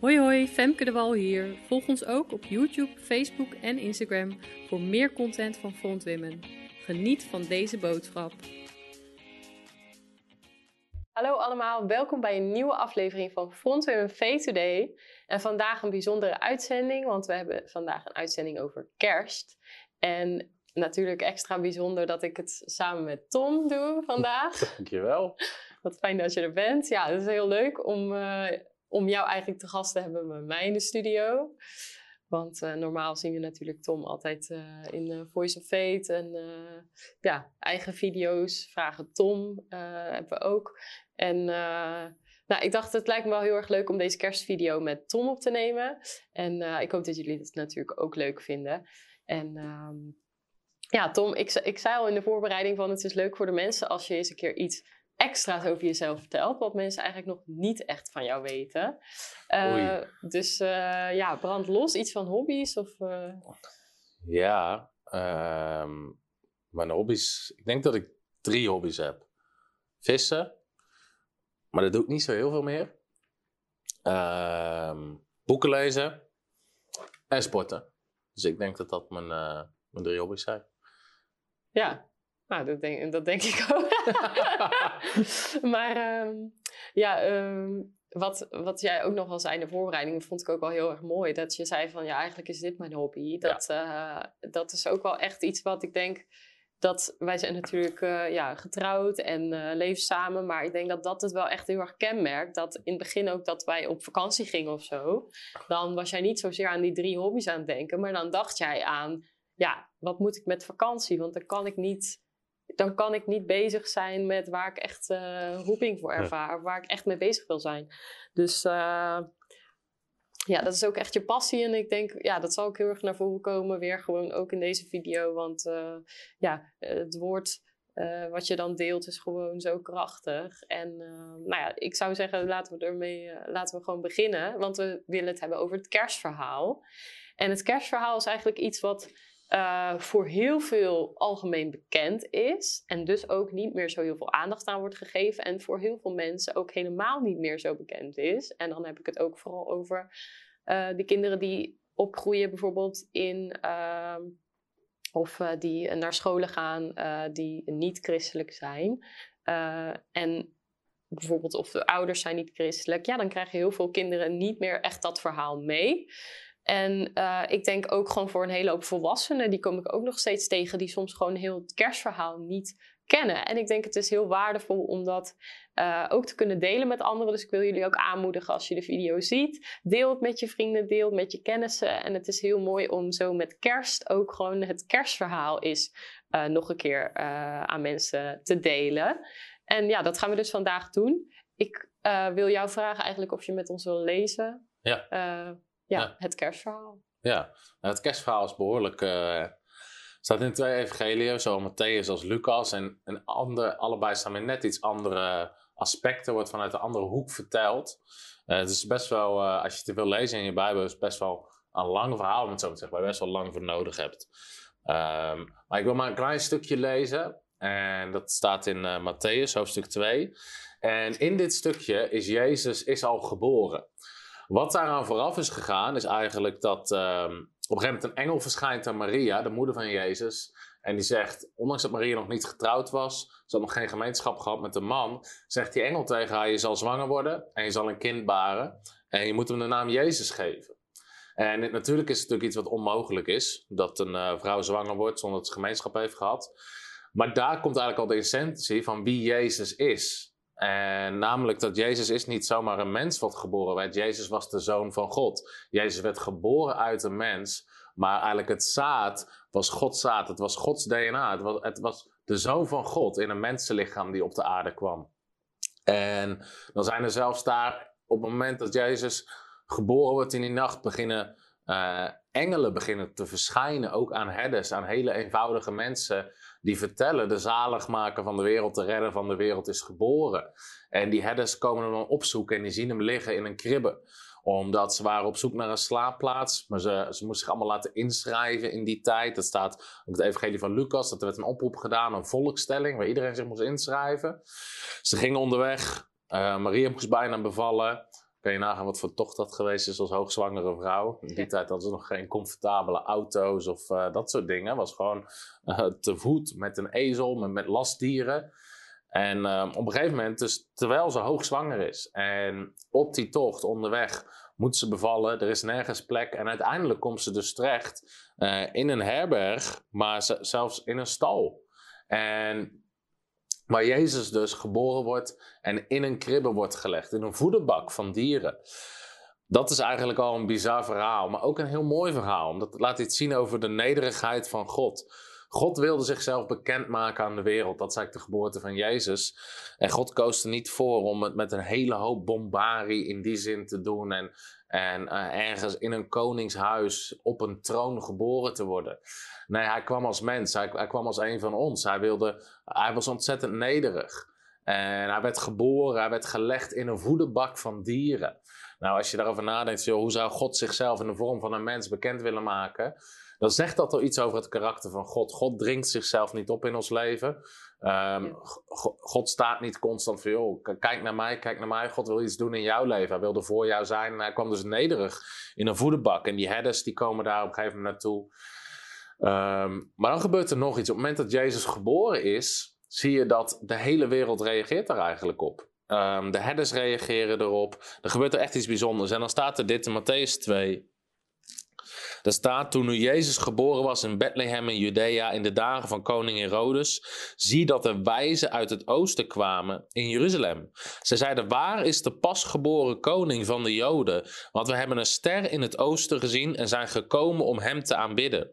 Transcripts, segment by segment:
Hoi hoi, Femke de Wal hier. Volg ons ook op YouTube, Facebook en Instagram voor meer content van Front Women. Geniet van deze boodschap. Hallo allemaal, welkom bij een nieuwe aflevering van Front Women Faith Today. En vandaag een bijzondere uitzending, want we hebben vandaag een uitzending over kerst. En natuurlijk extra bijzonder dat ik het samen met Tom doe vandaag. Dankjewel. Wat fijn dat je er bent. Ja, het is heel leuk om, uh, om jou eigenlijk te gast te hebben bij mij in de studio. Want uh, normaal zien we natuurlijk Tom altijd uh, in Voice of Fate en ja, eigen video's. Vragen Tom hebben we ook. En nou, ik dacht, het lijkt me wel heel erg leuk om deze kerstvideo met Tom op te nemen. En ik hoop dat jullie het natuurlijk ook leuk vinden. En ehm, ja, Tom, ik, ik zei al in de voorbereiding van het is leuk voor de mensen als je eens een keer iets extra's over jezelf vertelt, wat mensen eigenlijk nog niet echt van jou weten. Uh, dus uh, ja, brand los, iets van hobby's of... Uh... Ja, um, mijn hobby's, ik denk dat ik drie hobby's heb. Vissen, maar dat doe ik niet zo heel veel meer. Um, boeken lezen en sporten. Dus ik denk dat dat mijn, mijn drie hobby's zijn. Ja, nou, dat denk, dat denk ik ook. maar um, ja, um, wat, wat jij ook nog al zei in de voorbereiding, vond ik ook wel heel erg mooi. Dat je zei van, ja, eigenlijk is dit mijn hobby. Dat, ja. uh, dat is ook wel echt iets wat ik denk... Dat wij zijn natuurlijk uh, ja, getrouwd en uh, leven samen. Maar ik denk dat dat het wel echt heel erg kenmerkt. Dat in het begin ook dat wij op vakantie gingen of zo. Dan was jij niet zozeer aan die drie hobby's aan het denken. Maar dan dacht jij aan, ja, wat moet ik met vakantie? Want dan kan ik niet dan kan ik niet bezig zijn met waar ik echt uh, roeping voor ervaar. Of waar ik echt mee bezig wil zijn. Dus uh, ja, dat is ook echt je passie. En ik denk, ja, dat zal ook heel erg naar voren komen. Weer gewoon ook in deze video. Want uh, ja, het woord wat je dan deelt is gewoon zo krachtig. En nou ja, ik zou zeggen, laten we ermee, laten we gewoon beginnen. Want we willen het hebben over het kerstverhaal. En het kerstverhaal is eigenlijk iets wat uh, voor heel veel algemeen bekend is. En dus ook niet meer zo heel veel aandacht aan wordt gegeven. En voor heel veel mensen ook helemaal niet meer zo bekend is. En dan heb ik het ook vooral over uh, de kinderen die opgroeien bijvoorbeeld in. Uh, of uh, die naar scholen gaan die niet christelijk zijn. en bijvoorbeeld of de ouders zijn niet christelijk. Ja, dan krijgen heel veel kinderen niet meer echt dat verhaal mee. En uh, ik denk ook gewoon voor een hele hoop volwassenen, die kom ik ook nog steeds tegen, die soms gewoon heel het kerstverhaal niet kennen. En ik denk het is heel waardevol om dat uh, ook te kunnen delen met anderen. Dus ik wil jullie ook aanmoedigen als je de video ziet. Deel het met je vrienden, deel het met je kennissen. En het is heel mooi om zo met kerst ook gewoon het kerstverhaal is uh, nog een keer aan mensen te delen. En ja, dat gaan we dus vandaag doen. Ik wil jou vragen eigenlijk of je met ons wil lezen. Ja ja, ja, het kerstverhaal. Ja, nou, het kerstverhaal is behoorlijk. Uh, staat in twee evangeliën, zowel Matthäus als Lucas. En, en ander, allebei staan met net iets andere aspecten, wordt vanuit een andere hoek verteld. Uh, het is best wel, uh, als je het wil lezen in je Bijbel, is het best wel een lang verhaal, om het zo te zeggen, waar je best wel lang voor nodig hebt. Um, maar ik wil maar een klein stukje lezen. En dat staat in uh, Matthäus, hoofdstuk 2. En in dit stukje is Jezus is al geboren. Wat daaraan vooraf is gegaan, is eigenlijk dat um, op een gegeven moment een engel verschijnt aan Maria, de moeder van Jezus. En die zegt, ondanks dat Maria nog niet getrouwd was, ze had nog geen gemeenschap gehad met een man, zegt die engel tegen haar, je zal zwanger worden en je zal een kind baren. En je moet hem de naam Jezus geven. En natuurlijk is het natuurlijk iets wat onmogelijk is, dat een uh, vrouw zwanger wordt zonder dat ze gemeenschap heeft gehad. Maar daar komt eigenlijk al de essentie van wie Jezus is. En namelijk dat Jezus is niet zomaar een mens wat geboren werd. Jezus was de zoon van God. Jezus werd geboren uit een mens. Maar eigenlijk het zaad was Gods zaad. Het was Gods DNA. Het was, het was de zoon van God in een mensenlichaam die op de aarde kwam. En dan zijn er zelfs daar op het moment dat Jezus geboren wordt in die nacht beginnen uh, engelen beginnen te verschijnen. Ook aan herders, aan hele eenvoudige mensen die vertellen: de zaligmaker van de wereld, de redder van de wereld is geboren. En die herders komen hem dan opzoeken en die zien hem liggen in een kribbe omdat ze waren op zoek naar een slaapplaats. Maar ze, ze moesten zich allemaal laten inschrijven in die tijd. Dat staat op het evangelie van Lucas. Dat er werd een oproep gedaan, een volkstelling. Waar iedereen zich moest inschrijven. Ze gingen onderweg. Uh, Maria moest bijna bevallen. Kan je nagaan wat voor tocht dat geweest is als hoogzwangere vrouw. In die tijd hadden ze nog geen comfortabele auto's of uh, dat soort dingen. Het was gewoon uh, te voet met een ezel, met, met lastdieren. En uh, op een gegeven moment, dus, terwijl ze hoogzwanger is en op die tocht onderweg moet ze bevallen, er is nergens plek. En uiteindelijk komt ze dus terecht in een herberg, maar zelfs in een stal. En Waar Jezus dus geboren wordt en in een kribbe wordt gelegd, in een voederbak van dieren. Dat is eigenlijk al een bizar verhaal, maar ook een heel mooi verhaal. Omdat het laat iets zien over de nederigheid van God. God wilde zichzelf bekendmaken aan de wereld. Dat is eigenlijk de geboorte van Jezus. En God koos er niet voor om het met een hele hoop bombarie in die zin te doen. En, en uh, ergens in een koningshuis op een troon geboren te worden. Nee, hij kwam als mens. Hij, hij kwam als een van ons. Hij, wilde, hij was ontzettend nederig. En hij werd geboren, hij werd gelegd in een voederbak van dieren. Nou, als je daarover nadenkt, joh, hoe zou God zichzelf in de vorm van een mens bekend willen maken? Dan zegt dat al iets over het karakter van God. God dringt zichzelf niet op in ons leven. Um, God staat niet constant van, joh, kijk naar mij, kijk naar mij. God wil iets doen in jouw leven. Hij wilde voor jou zijn. En hij kwam dus nederig in een voederbak. En die herders die komen daar op een gegeven moment naartoe. Um, maar dan gebeurt er nog iets. Op het moment dat Jezus geboren is, zie je dat de hele wereld reageert daar eigenlijk op. Um, de herders reageren erop. Er gebeurt er echt iets bijzonders. En dan staat er dit in Matthäus 2. Er staat, toen nu Jezus geboren was in Bethlehem in Judea in de dagen van koning Herodes, zie dat er wijzen uit het oosten kwamen in Jeruzalem. Ze zeiden, waar is de pasgeboren koning van de Joden? Want we hebben een ster in het oosten gezien en zijn gekomen om hem te aanbidden.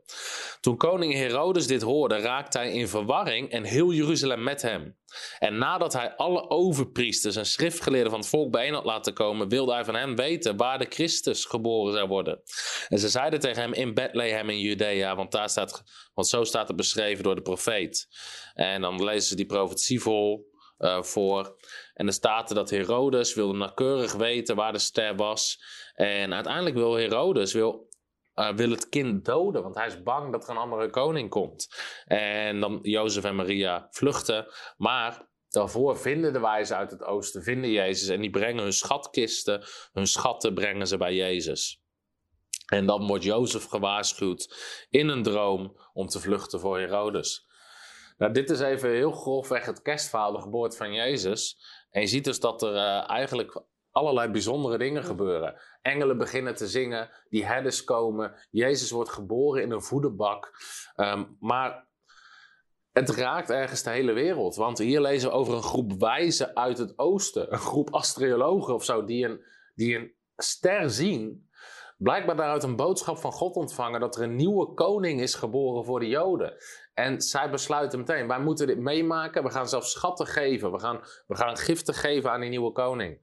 Toen koning Herodes dit hoorde, raakte hij in verwarring en heel Jeruzalem met hem. En nadat hij alle overpriesters en schriftgeleerden van het volk bijeen had laten komen, wilde hij van hem weten waar de Christus geboren zou worden. En ze zeiden tegen hem in Bethlehem in Judea, want, daar staat, want zo staat het beschreven door de profeet. En dan lezen ze die profetie vol uh, voor. En er staat dat Herodes wilde nauwkeurig weten waar de ster was. En uiteindelijk wil Herodes wil uh, wil het kind doden, want hij is bang dat er een andere koning komt. En dan Jozef en Maria vluchten, maar daarvoor vinden de wijzen uit het oosten, vinden Jezus en die brengen hun schatkisten, hun schatten brengen ze bij Jezus. En dan wordt Jozef gewaarschuwd in een droom om te vluchten voor Herodes. Nou, dit is even heel grofweg het kerstverhaal, de geboorte van Jezus. En je ziet dus dat er uh, eigenlijk allerlei bijzondere dingen gebeuren. Engelen beginnen te zingen, die herders komen, Jezus wordt geboren in een voederbak. Ehm, maar het raakt ergens de hele wereld. Want hier lezen we over een groep wijzen uit het oosten. Een groep astrologen of zo, die een, die een ster zien. Blijkbaar daaruit een boodschap van God ontvangen dat er een nieuwe koning is geboren voor de Joden. En zij besluiten meteen, wij moeten dit meemaken. We gaan zelfs schatten geven. We gaan, we gaan giften geven aan die nieuwe koning.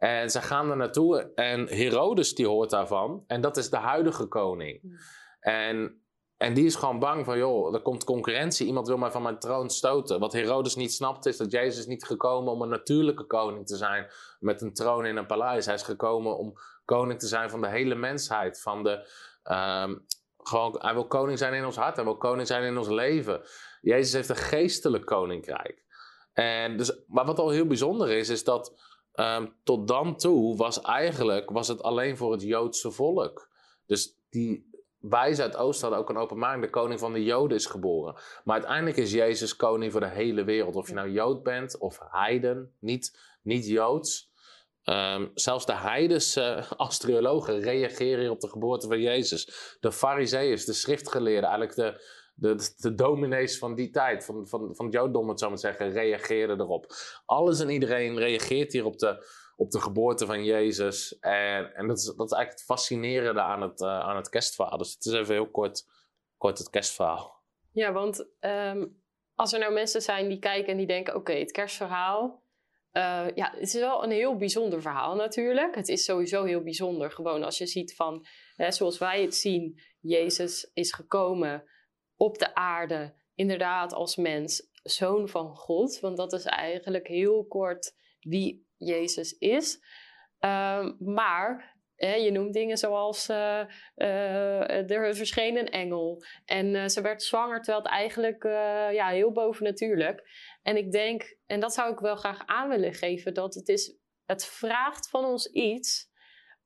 En ze gaan er naartoe en Herodes die hoort daarvan. En dat is de huidige koning. Hmm. En, en die is gewoon bang van, joh, er komt concurrentie. Iemand wil mij van mijn troon stoten. Wat Herodes niet snapt is dat Jezus niet gekomen om een natuurlijke koning te zijn. Met een troon in een paleis. Hij is gekomen om koning te zijn van de hele mensheid. Van de, um, gewoon, hij wil koning zijn in ons hart. Hij wil koning zijn in ons leven. Jezus heeft een geestelijk koninkrijk. En dus, maar wat al heel bijzonder is, is dat Ehm, tot dan toe was eigenlijk was het alleen voor het Joodse volk. Dus die wijzen uit hadden ook een openbaring. De koning van de Joden is geboren. Maar uiteindelijk is Jezus koning voor de hele wereld. Of je nou Jood bent of heiden, niet, niet Joods. Ehm, zelfs de heidense astrologen reageren op de geboorte van Jezus. De fariseeën, de schriftgeleerden, eigenlijk de, de, de dominees van die tijd, van, van, van het Jodendom, het zou maar zeggen, reageerden erop. Alles en iedereen reageert hier op de, op de geboorte van Jezus. En, en dat, is, dat is eigenlijk het fascinerende aan het, uh, aan het kerstverhaal. Dus het is even heel kort, kort het kerstverhaal. Ja, want um, als er nou mensen zijn die kijken en die denken: oké, het kerstverhaal. Uh, ja, het is wel een heel bijzonder verhaal natuurlijk. Het is sowieso heel bijzonder. Gewoon als je ziet van, hè, zoals wij het zien, Jezus is gekomen op de aarde, inderdaad als mens, zoon van God. Want dat is eigenlijk heel kort wie Jezus is. Um, maar je noemt dingen zoals uh, uh, er verscheen een engel en uh, ze werd zwanger, terwijl het eigenlijk ja, heel bovennatuurlijk. En ik denk, en dat zou ik wel graag aan willen geven, dat het is, het vraagt van ons iets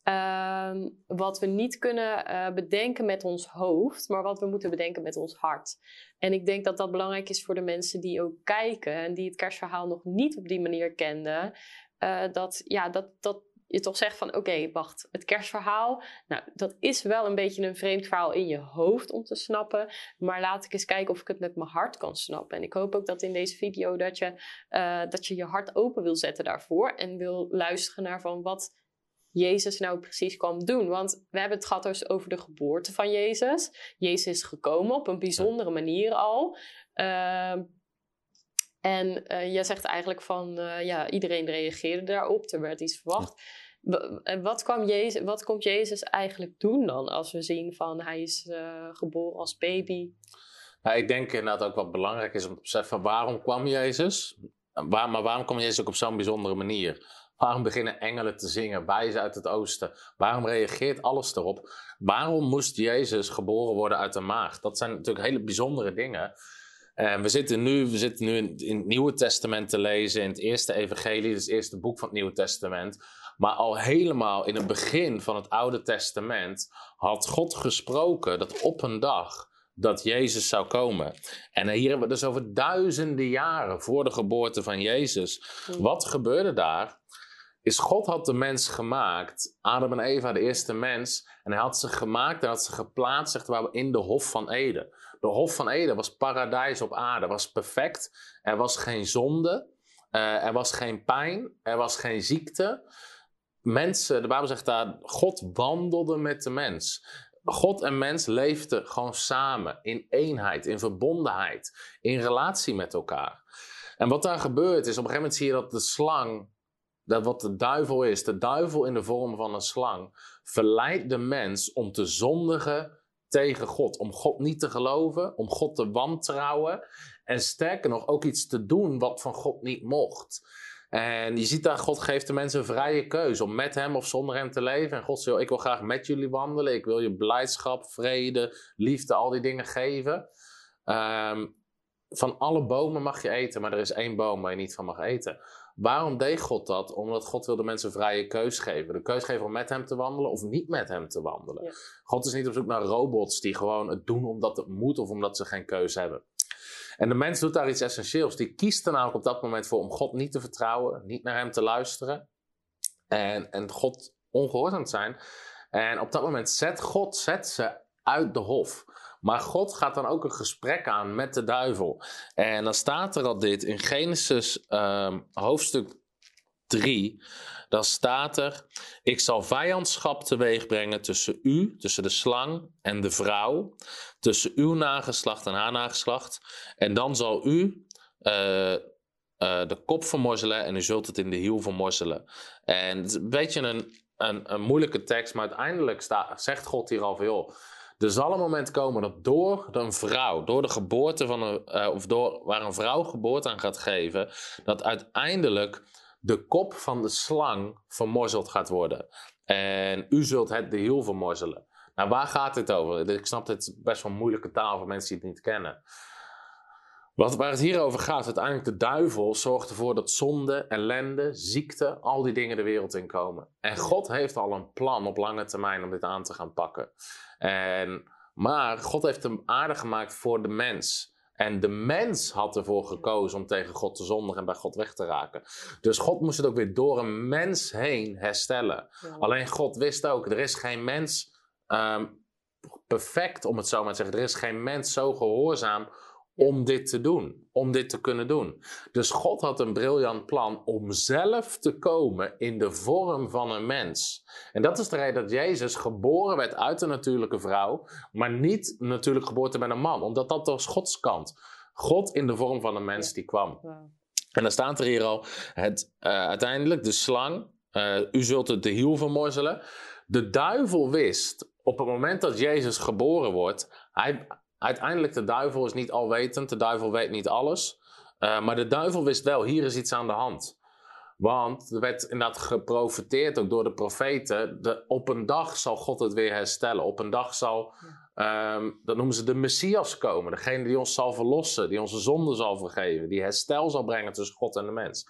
Ehm, wat we niet kunnen uh, bedenken met ons hoofd, maar wat we moeten bedenken met ons hart. En ik denk dat dat belangrijk is voor de mensen die ook kijken en die het kerstverhaal nog niet op die manier kenden. Uh, dat, ja, dat, dat je toch zegt van oké, wacht, het kerstverhaal, nou, dat is wel een beetje een vreemd verhaal in je hoofd om te snappen, maar laat ik eens kijken of ik het met mijn hart kan snappen. En ik hoop ook dat in deze video dat je, uh, dat je je hart open wil zetten daarvoor en wil luisteren naar van wat Jezus nou precies kwam doen. Want we hebben het gehad dus over de geboorte van Jezus. Jezus is gekomen op een bijzondere manier al. Uh, en uh, jij zegt eigenlijk van, uh, ja, iedereen reageerde daarop, er werd iets verwacht. En wat, kwam Jezus, wat komt Jezus eigenlijk doen dan, als we zien van hij is geboren als baby? Nou, ik denk inderdaad ook wat belangrijk is om te beseffen, waarom kwam Jezus? Waar, maar waarom kwam Jezus ook op zo'n bijzondere manier? Waarom beginnen engelen te zingen, wijzen uit het oosten? Waarom reageert alles erop? Waarom moest Jezus geboren worden uit de maag? Dat zijn natuurlijk hele bijzondere dingen. En we zitten nu, we zitten nu in, in, het Nieuwe Testament te lezen, in het eerste evangelie, dus het eerste boek van het Nieuwe Testament. Maar al helemaal in het begin van het Oude Testament had God gesproken dat op een dag dat Jezus zou komen. En hier hebben we dus over duizenden jaren voor de geboorte van Jezus. Wat gebeurde daar? Is God had de mens gemaakt, Adam en Eva, de eerste mens, en hij had ze gemaakt en had ze geplaatst zeg maar, in de Hof van Eden. De Hof van Eden was paradijs op aarde, was perfect. Er was geen zonde, uh, er was geen pijn, er was geen ziekte. Mensen, de Bijbel zegt daar, God wandelde met de mens. God en mens leefden gewoon samen, in eenheid, in verbondenheid, in relatie met elkaar. En wat daar gebeurt is, op een gegeven moment zie je dat de slang, dat wat de duivel is, de duivel in de vorm van een slang, verleidt de mens om te zondigen tegen God. Om God niet te geloven, om God te wantrouwen. En sterker nog, ook iets te doen wat van God niet mocht. En je ziet daar, God geeft de mensen een vrije keuze om met hem of zonder hem te leven. En God zegt, ik wil graag met jullie wandelen. Ik wil je blijdschap, vrede, liefde, al die dingen geven. Um, van alle bomen mag je eten, maar er is één boom waar je niet van mag eten. Waarom deed God dat? Omdat God wil de mensen vrije keus geven. De keus geven om met hem te wandelen of niet met hem te wandelen. God is niet op zoek naar robots die gewoon het doen omdat het moet of omdat ze geen keus hebben. En de mens doet daar iets essentieels. Die kiest er namelijk op dat moment voor om God niet te vertrouwen, niet naar hem te luisteren en, en God ongehoorzaam te zijn. En op dat moment zet God zet ze uit de hof. Maar God gaat dan ook een gesprek aan met de duivel. En dan staat er al dit in Genesis um, hoofdstuk 3. Dan staat er: Ik zal vijandschap teweeg brengen tussen u, tussen de slang en de vrouw, tussen uw nageslacht en haar nageslacht. En dan zal u. Uh, uh, de kop vermorzelen en u zult het in de hiel vermorzelen. En het is een beetje een, een, moeilijke tekst, maar uiteindelijk zegt God hier al veel. Er zal een moment komen dat door een vrouw, door de geboorte van een, uh, of door waar een vrouw geboorte aan gaat geven, dat uiteindelijk de kop van de slang vermorzeld gaat worden. En u zult het de hiel vermorzelen. Nou, waar gaat dit over? Ik snap het best wel moeilijke taal voor mensen die het niet kennen. Wat, waar het hier over gaat, uiteindelijk de duivel zorgt ervoor dat zonde, ellende, ziekte, al die dingen de wereld in komen. En God heeft al een plan op lange termijn om dit aan te gaan pakken. En, maar God heeft hem aardig gemaakt voor de mens. En de mens had ervoor gekozen om tegen God te zondigen en bij God weg te raken. Dus God moest het ook weer door een mens heen herstellen. Alleen God wist ook, er is geen mens um, perfect, om het zo maar te zeggen. Er is geen mens zo gehoorzaam om dit te doen, om dit te kunnen doen. Dus God had een briljant plan om zelf te komen in de vorm van een mens. En dat is de reden dat Jezus geboren werd uit een natuurlijke vrouw, maar niet natuurlijk geboorte met een man, omdat dat was Gods kant. God in de vorm van een mens die kwam. En dan staat er hier al, het, uh, uiteindelijk de slang, uh, u zult het de hiel vermorzelen. De duivel wist op het moment dat Jezus geboren wordt, hij, Uiteindelijk, de duivel is niet alwetend, de duivel weet niet alles. Uh, maar de duivel wist wel, hier is iets aan de hand. Want er werd inderdaad geprofeteerd, ook door de profeten, de, op een dag zal God het weer herstellen. Op een dag zal, um, dat noemen ze de Messias komen. Degene die ons zal verlossen, die onze zonde zal vergeven, die herstel zal brengen tussen God en de mens.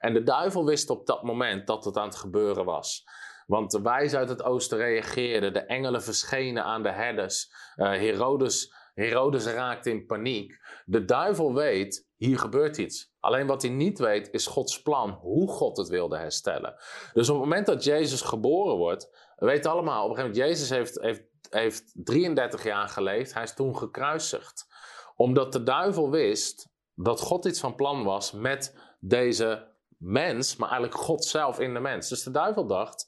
En de duivel wist op dat moment dat het aan het gebeuren was. Want de wijzen uit het oosten reageerden, de engelen verschenen aan de herders. Uh, Herodes, Herodes raakt in paniek. De duivel weet, hier gebeurt iets. Alleen wat hij niet weet, is Gods plan, hoe God het wilde herstellen. Dus op het moment dat Jezus geboren wordt, we weten allemaal, op een gegeven moment, Jezus heeft, heeft, heeft 33 jaar geleefd, hij is toen gekruisigd. Omdat de duivel wist dat God iets van plan was met deze mens, maar eigenlijk God zelf in de mens. Dus de duivel dacht,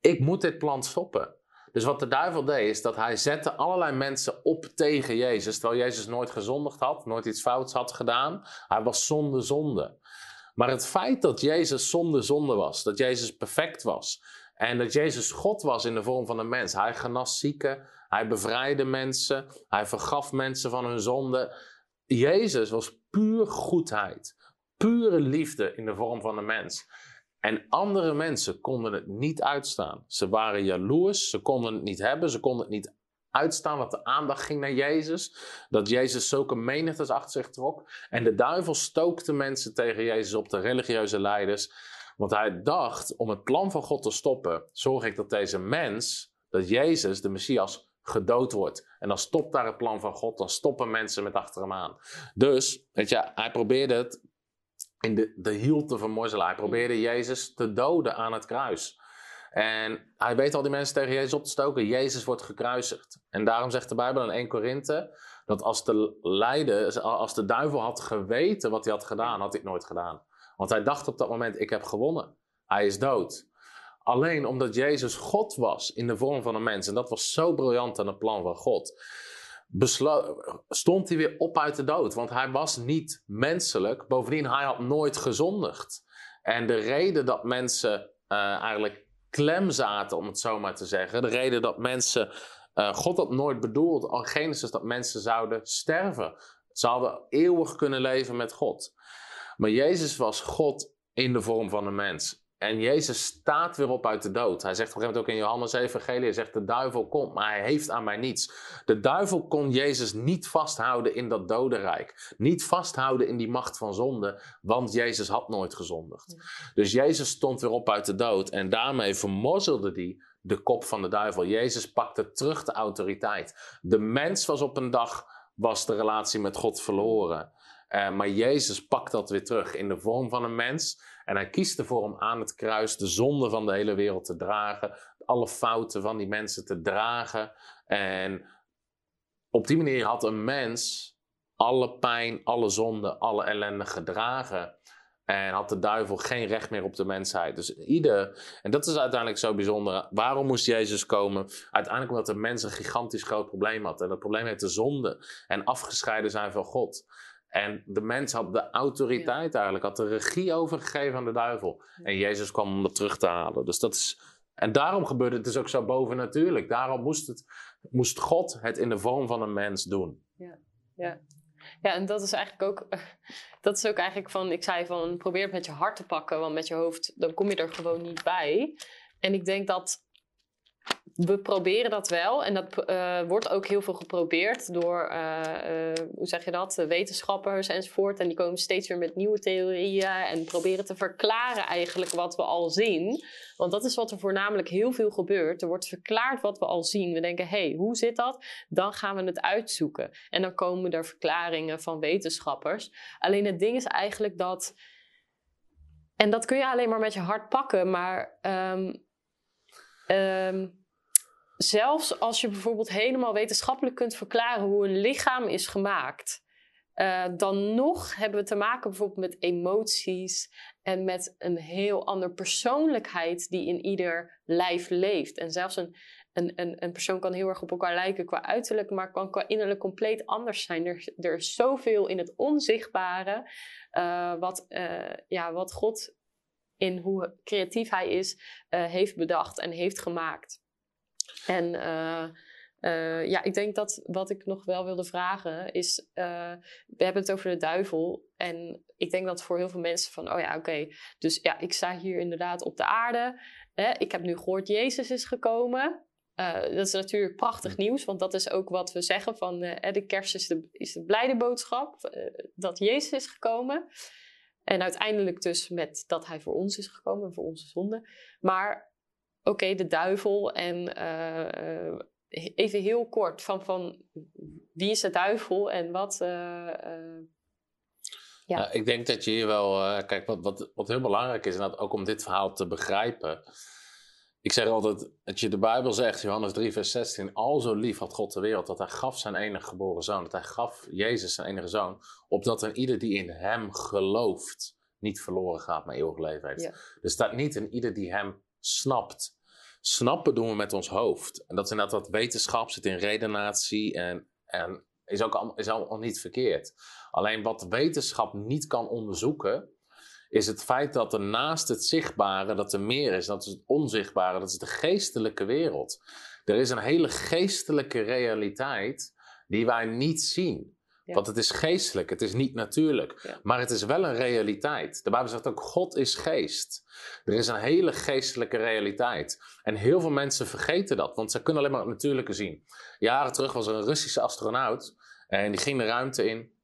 ik moet dit plan stoppen. Dus wat de duivel deed, is dat hij zette allerlei mensen op tegen Jezus. Terwijl Jezus nooit gezondigd had, nooit iets fouts had gedaan. Hij was zonde zonde. Maar het feit dat Jezus zonde zonde was, dat Jezus perfect was. En dat Jezus God was in de vorm van een mens. Hij genas zieken, hij bevrijdde mensen, hij vergaf mensen van hun zonde. Jezus was puur goedheid, pure liefde in de vorm van een mens. En andere mensen konden het niet uitstaan. Ze waren jaloers, ze konden het niet hebben, ze konden het niet uitstaan, want de aandacht ging naar Jezus. Dat Jezus zulke menigtes achter zich trok. En de duivel stookte mensen tegen Jezus op, de religieuze leiders. Want hij dacht, om het plan van God te stoppen, zorg ik dat deze mens, dat Jezus, de Messias, gedood wordt. En dan stopt daar het plan van God, dan stoppen mensen met achter hem aan. Dus, weet je, hij probeerde het in de, de van morzelaar. Hij probeerde Jezus te doden aan het kruis. En hij weet al die mensen tegen Jezus op te stoken. Jezus wordt gekruisigd. En daarom zegt de Bijbel in 1 Korinthe dat als de leider, als de duivel had geweten wat hij had gedaan, had hij het nooit gedaan. Want hij dacht op dat moment, ik heb gewonnen. Hij is dood. Alleen omdat Jezus God was in de vorm van een mens. En dat was zo briljant aan het plan van God stond hij weer op uit de dood. Want hij was niet menselijk. Bovendien, hij had nooit gezondigd. En de reden dat mensen uh, eigenlijk klem zaten, om het zo maar te zeggen. De reden dat mensen. Uh, God had nooit bedoeld, al Genesis, dat mensen zouden sterven. Ze hadden eeuwig kunnen leven met God. Maar Jezus was God in de vorm van een mens. En Jezus staat weer op uit de dood. Hij zegt op een gegeven moment ook in Johannes Evangelie, hij zegt de duivel komt, maar hij heeft aan mij niets. De duivel kon Jezus niet vasthouden in dat dodenrijk. Niet vasthouden in die macht van zonde, want Jezus had nooit gezondigd. Dus Jezus stond weer op uit de dood en daarmee vermozzelde hij de kop van de duivel. Jezus pakte terug de autoriteit. De mens was op een dag, was de relatie met God verloren. Uh, maar Jezus pakt dat weer terug in de vorm van een mens. En hij kiest ervoor om aan het kruis de zonde van de hele wereld te dragen. Alle fouten van die mensen te dragen. En op die manier had een mens alle pijn, alle zonde, alle ellende gedragen. En had de duivel geen recht meer op de mensheid. Dus ieder, en dat is uiteindelijk zo bijzonder. Waarom moest Jezus komen? Uiteindelijk omdat de mens een gigantisch groot probleem had. En dat probleem heet de zonde. En afgescheiden zijn van God. En de mens had de autoriteit eigenlijk, had de regie overgegeven aan de duivel. En Jezus kwam om dat terug te halen. Dus dat is, en daarom gebeurde het dus ook zo bovennatuurlijk. Daarom moest, het, moest God het in de vorm van een mens doen. Ja, ja. Ja, en dat is eigenlijk ook, dat is ook eigenlijk van, ik zei van, probeer het met je hart te pakken, want met je hoofd, dan kom je er gewoon niet bij. En ik denk dat we proberen dat wel. En dat uh, wordt ook heel veel geprobeerd door, uh, uh, hoe zeg je dat, wetenschappers enzovoort. En die komen steeds weer met nieuwe theorieën en proberen te verklaren eigenlijk wat we al zien. Want dat is wat er voornamelijk heel veel gebeurt. Er wordt verklaard wat we al zien. We denken, hé, hey, hoe zit dat? Dan gaan we het uitzoeken. En dan komen er verklaringen van wetenschappers. Alleen het ding is eigenlijk dat... En dat kun je alleen maar met je hart pakken, maar... Um, um, zelfs als je bijvoorbeeld helemaal wetenschappelijk kunt verklaren hoe een lichaam is gemaakt, uh, dan nog hebben we te maken bijvoorbeeld met emoties en met een heel andere persoonlijkheid die in ieder lijf leeft. En zelfs een, een, een, een persoon kan heel erg op elkaar lijken qua uiterlijk, maar kan qua innerlijk compleet anders zijn. Er, er is zoveel in het onzichtbare uh, wat, uh, ja, wat God in hoe creatief hij is, heeft bedacht en heeft gemaakt. En uh, uh, ja, ik denk dat wat ik nog wel wilde vragen is, we hebben het over de duivel. En ik denk dat voor heel veel mensen van, oh ja, oké, dus ja, ik sta hier inderdaad op de aarde. Hè? Ik heb nu gehoord, Jezus is gekomen. dat is natuurlijk prachtig nieuws, want dat is ook wat we zeggen van de kerst is de, is de blijde boodschap dat Jezus is gekomen. En uiteindelijk dus met dat hij voor ons is gekomen, voor onze zonde. Maar oké, de duivel en even heel kort van, van wie is de duivel en wat. Ja. Nou, ik denk dat je hier wel. kijk, wat, wat, wat heel belangrijk is, en dat ook om dit verhaal te begrijpen. Ik zeg altijd, dat je de Bijbel zegt, Johannes 3, vers 16, al zo lief had God de wereld, dat hij gaf zijn enige geboren zoon, dat hij gaf Jezus zijn enige zoon, opdat een ieder die in hem gelooft, niet verloren gaat, maar eeuwig leven heeft. Ja. Dus staat niet een ieder die hem snapt. Snappen doen we met ons hoofd. En dat is inderdaad wat wetenschap zit in redenatie en, en is ook al, is al niet verkeerd. Alleen wat wetenschap niet kan onderzoeken, is het feit dat er naast het zichtbare, dat er meer is, dat is het onzichtbare, dat is de geestelijke wereld. Er is een hele geestelijke realiteit die wij niet zien. Want het is geestelijk, het is niet natuurlijk. Maar het is wel een realiteit. De Bijbel zegt ook: God is geest. Er is een hele geestelijke realiteit. En heel veel mensen vergeten dat, want ze kunnen alleen maar het natuurlijke zien. Jaren terug was er een Russische astronaut en die ging de ruimte in.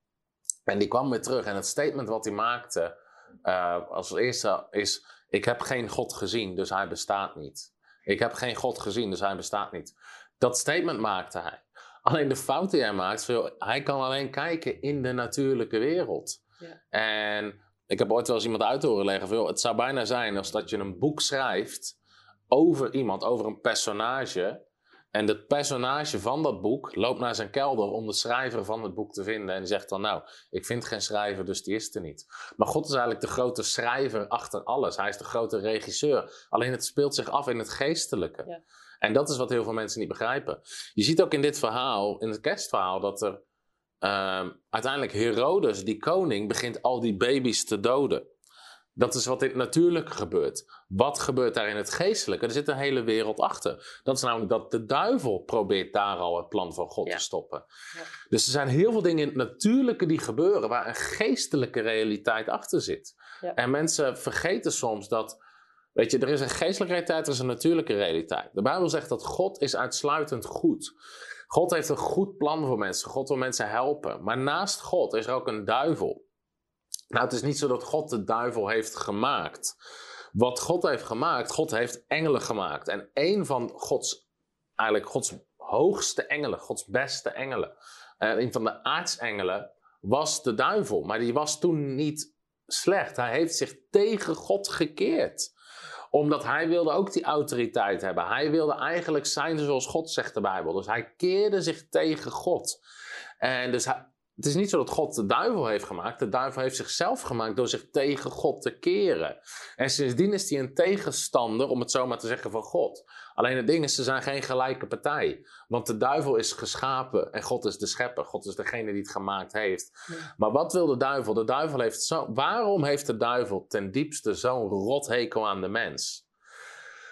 En die kwam weer terug. En het statement wat hij maakte uh, als eerste is: Ik heb geen God gezien, dus hij bestaat niet. Ik heb geen God gezien, dus hij bestaat niet. Dat statement maakte hij. Alleen de fout die hij maakt, hij kan alleen kijken in de natuurlijke wereld. Ja. En ik heb ooit wel eens iemand uit horen leggen: het zou bijna zijn als dat je een boek schrijft over iemand, over een personage. En het personage van dat boek loopt naar zijn kelder om de schrijver van het boek te vinden. En zegt dan, nou, ik vind geen schrijver, dus die is er niet. Maar God is eigenlijk de grote schrijver achter alles. Hij is de grote regisseur. Alleen het speelt zich af in het geestelijke. Ja. En dat is wat heel veel mensen niet begrijpen. Je ziet ook in dit verhaal, in het kerstverhaal, dat er uh, uiteindelijk Herodes, die koning, begint al die baby's te doden. Dat is wat in het natuurlijke gebeurt. Wat gebeurt daar in het geestelijke? Er zit een hele wereld achter. Dat is namelijk dat de duivel probeert daar al het plan van God te stoppen. Ja. Dus er zijn heel veel dingen in het natuurlijke die gebeuren waar een geestelijke realiteit achter zit. Ja. En mensen vergeten soms dat, weet je, er is een geestelijke realiteit, er is een natuurlijke realiteit. De Bijbel zegt dat God is uitsluitend goed. God heeft een goed plan voor mensen. God wil mensen helpen. Maar naast God is er ook een duivel. Nou, het is niet zo dat God de duivel heeft gemaakt. Wat God heeft gemaakt, God heeft engelen gemaakt. En een van Gods, eigenlijk Gods hoogste engelen, Gods beste engelen, uh, een van de aartsengelen, was de duivel. Maar die was toen niet slecht. Hij heeft zich tegen God gekeerd omdat hij wilde ook die autoriteit hebben. Hij wilde eigenlijk zijn zoals God zegt de Bijbel. Dus hij keerde zich tegen God. En dus hij, het is niet zo dat God de duivel heeft gemaakt. De duivel heeft zichzelf gemaakt door zich tegen God te keren. En sindsdien is hij een tegenstander, om het zo maar te zeggen, van God. Alleen het ding is, ze zijn geen gelijke partij. Want de duivel is geschapen en God is de schepper. God is degene die het gemaakt heeft. Maar wat wil de duivel? De duivel heeft zo... Waarom heeft de duivel ten diepste zo'n rothekel aan de mens?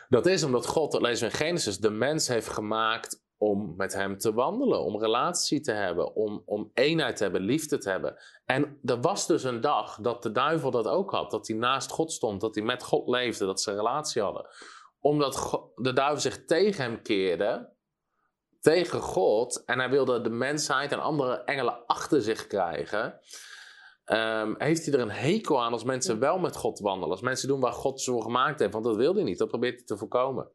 Dat is omdat God, dat lezen we in Genesis, de mens heeft gemaakt om met hem te wandelen, om relatie te hebben, om, om eenheid te hebben, liefde te hebben. En er was dus een dag dat de duivel dat ook had, dat hij naast God stond, dat hij met God leefde, dat ze relatie hadden. Omdat de duivel zich tegen hem keerde, tegen God, en hij wilde de mensheid en andere engelen achter zich krijgen. Um, heeft hij er een hekel aan als mensen wel met God wandelen. Als mensen doen waar God ze voor gemaakt heeft. Want dat wil hij niet. Dat probeert hij te voorkomen.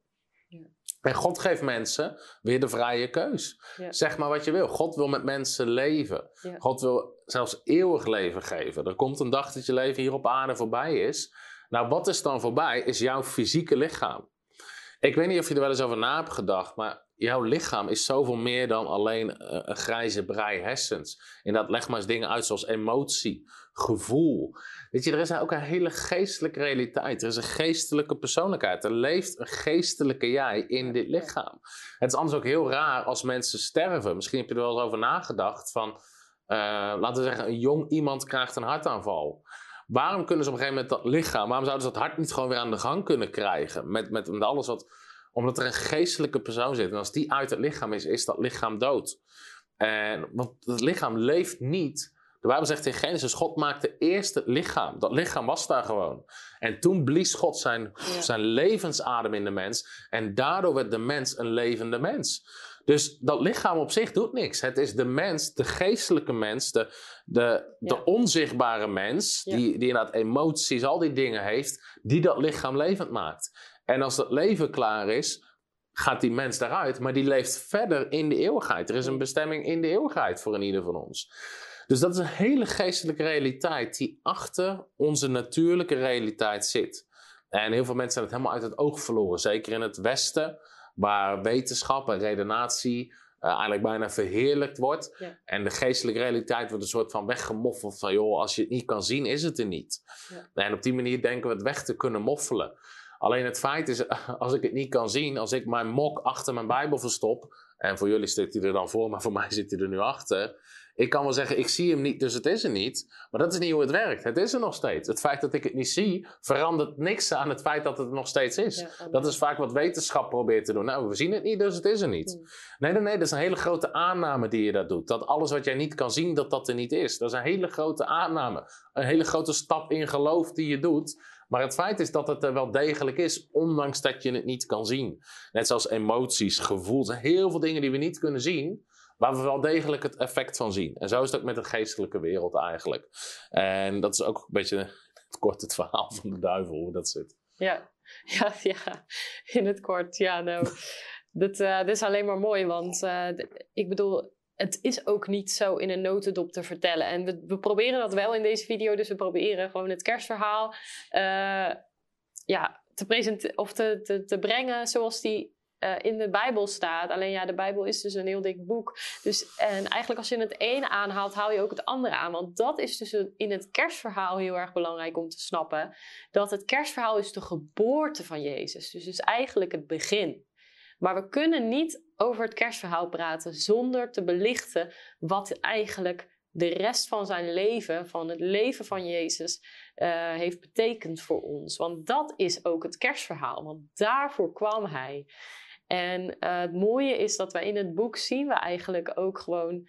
En God geeft mensen weer de vrije keus. Zeg maar wat je wil. God wil met mensen leven. God wil zelfs eeuwig leven geven. Er komt een dag dat je leven hier op aarde voorbij is. Nou, wat is dan voorbij? Is jouw fysieke lichaam. Ik weet niet of je er wel eens over na hebt gedacht, maar jouw lichaam is zoveel meer dan alleen eh, een grijze brei hersens. dat leg maar eens dingen uit zoals emotie, gevoel. Weet je, er is ook een hele geestelijke realiteit. Er is een geestelijke persoonlijkheid. Er leeft een geestelijke jij in dit lichaam. Het is anders ook heel raar als mensen sterven. Misschien heb je er wel eens over nagedacht van, uh, laten we zeggen, een jong iemand krijgt een hartaanval. Waarom kunnen ze op een gegeven moment dat lichaam, waarom zouden ze dat hart niet gewoon weer aan de gang kunnen krijgen? Met, met, met alles wat, omdat er een geestelijke persoon zit. En als die uit het lichaam is, is dat lichaam dood. En, want het lichaam leeft niet de Bijbel zegt in Genesis, God maakte eerst het lichaam. Dat lichaam was daar gewoon. En toen blies God zijn, zijn levensadem in de mens. En daardoor werd de mens een levende mens. Dus dat lichaam op zich doet niks. Het is de mens, de geestelijke mens, de, de, de onzichtbare mens, die, die inderdaad emoties, al die dingen heeft, die dat lichaam levend maakt. En als dat leven klaar is, gaat die mens daaruit, maar die leeft verder in de eeuwigheid. Er is een bestemming in de eeuwigheid voor een ieder van ons. Dus dat is een hele geestelijke realiteit die achter onze natuurlijke realiteit zit. En heel veel mensen zijn het helemaal uit het oog verloren. Zeker in het Westen, waar wetenschap en redenatie uh, eigenlijk bijna verheerlijkt wordt. Ja. En de geestelijke realiteit wordt een soort van weggemoffeld van, joh, als je het niet kan zien, is het er niet. Ja. En op die manier denken we het weg te kunnen moffelen. Alleen het feit is, als ik het niet kan zien, als ik mijn mok achter mijn Bijbel verstop, en voor jullie zit hij er dan voor, maar voor mij zit hij er nu achter. Ik kan wel zeggen, ik zie hem niet, dus het is er niet. Maar dat is niet hoe het werkt. Het is er nog steeds. Het feit dat ik het niet zie, verandert niks aan het feit dat het er nog steeds is. Ja, amen. Dat is vaak wat wetenschap probeert te doen. Nou, we zien het niet, dus het is er niet. Hmm. Nee, nee, nee, dat is een hele grote aanname die je dat doet. Dat alles wat jij niet kan zien, dat dat er niet is. Dat is een hele grote aanname. Een hele grote stap in geloof die je doet. Maar het feit is dat het er wel degelijk is, ondanks dat je het niet kan zien. Net zoals emoties, gevoel. Zijn heel veel dingen die we niet kunnen zien, waar we wel degelijk het effect van zien. En zo is het ook met de geestelijke wereld eigenlijk. En dat is ook een beetje het kort het verhaal van de duivel, hoe dat zit. Ja. Ja, ja, in het kort. Ja, nou, dat, eh, dit is alleen maar mooi, want eh, ik bedoel, het is ook niet zo in een notendop te vertellen. En we, proberen dat wel in deze video, dus we proberen gewoon het kerstverhaal eh, ja, te, presenteren of te, te, brengen zoals die eh, in de Bijbel staat. Alleen ja, de Bijbel is dus een heel dik boek. Dus, en eigenlijk als je het ene aanhaalt, haal je ook het andere aan. Want dat is dus in het kerstverhaal heel erg belangrijk om te snappen. Dat het kerstverhaal is de geboorte van Jezus. Dus is eigenlijk het begin. Maar we kunnen niet over het kerstverhaal praten zonder te belichten wat eigenlijk de rest van zijn leven, van het leven van Jezus, eh, heeft betekend voor ons. Want dat is ook het kerstverhaal, want daarvoor kwam hij. En eh, het mooie is dat wij in het boek zien we eigenlijk ook gewoon.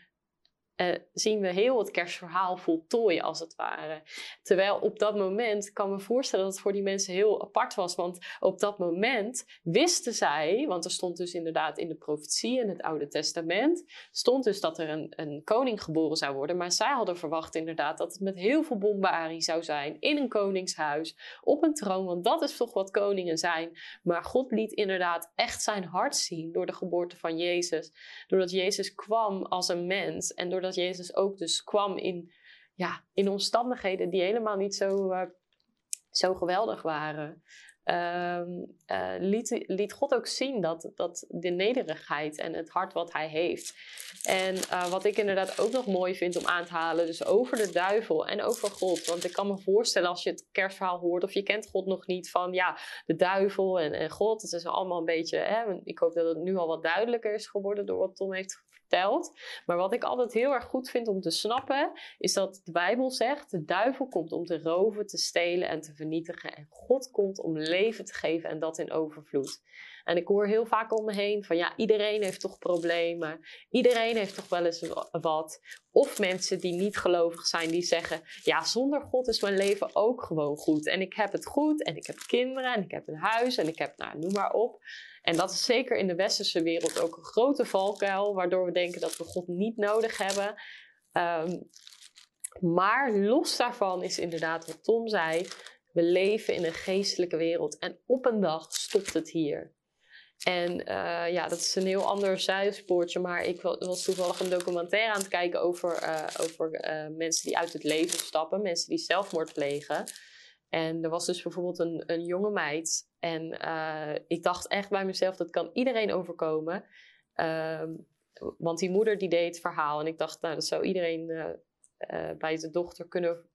Eh, zien we heel het kerstverhaal voltooien, als het ware. Terwijl op dat moment, kan me voorstellen dat het voor die mensen heel apart was. Want op dat moment wisten zij, want er stond dus inderdaad in de profetie in het Oude Testament, stond dus dat er een, een koning geboren zou worden. Maar zij hadden verwacht inderdaad dat het met heel veel bombarie zou zijn, in een koningshuis, op een troon. Want dat is toch wat koningen zijn. Maar God liet inderdaad echt zijn hart zien door de geboorte van Jezus. Doordat Jezus kwam als een mens en doordat Jezus ook dus kwam in, ja, in omstandigheden die helemaal niet zo, eh, zo geweldig waren. Ehm, eh, liet, liet God ook zien dat, dat de nederigheid en het hart wat hij heeft. En eh, wat ik inderdaad ook nog mooi vind om aan te halen, dus over de duivel en over God. Want ik kan me voorstellen als je het kerstverhaal hoort of je kent God nog niet van ja, de duivel en, en God. Het is allemaal een beetje, hè, ik hoop dat het nu al wat duidelijker is geworden door wat Tom heeft Maar wat ik altijd heel erg goed vind om te snappen, is dat de Bijbel zegt: de duivel komt om te roven, te stelen en te vernietigen. En God komt om leven te geven en dat in overvloed. En ik hoor heel vaak om me heen van ja, iedereen heeft toch problemen. Iedereen heeft toch wel eens wa- wat. Of mensen die niet gelovig zijn, die zeggen: ja, zonder God is mijn leven ook gewoon goed. En ik heb het goed en ik heb kinderen en ik heb een huis en ik heb, nou, noem maar op. En dat is zeker in de westerse wereld ook een grote valkuil, waardoor we denken dat we God niet nodig hebben. Ehm, maar los daarvan is inderdaad wat Tom zei: we leven in een geestelijke wereld en op een dag stopt het hier. En eh, ja, dat is een heel ander zijspoortje, maar ik wa- was toevallig een documentaire aan het kijken over, eh, over eh, mensen die uit het leven stappen, mensen die zelfmoord plegen. En er was dus bijvoorbeeld een, een jonge meid. En eh, ik dacht echt bij mezelf, dat kan iedereen overkomen. Ehm, want die moeder die deed het verhaal. En ik dacht, nou, dat zou iedereen eh, eh, bij de dochter kunnen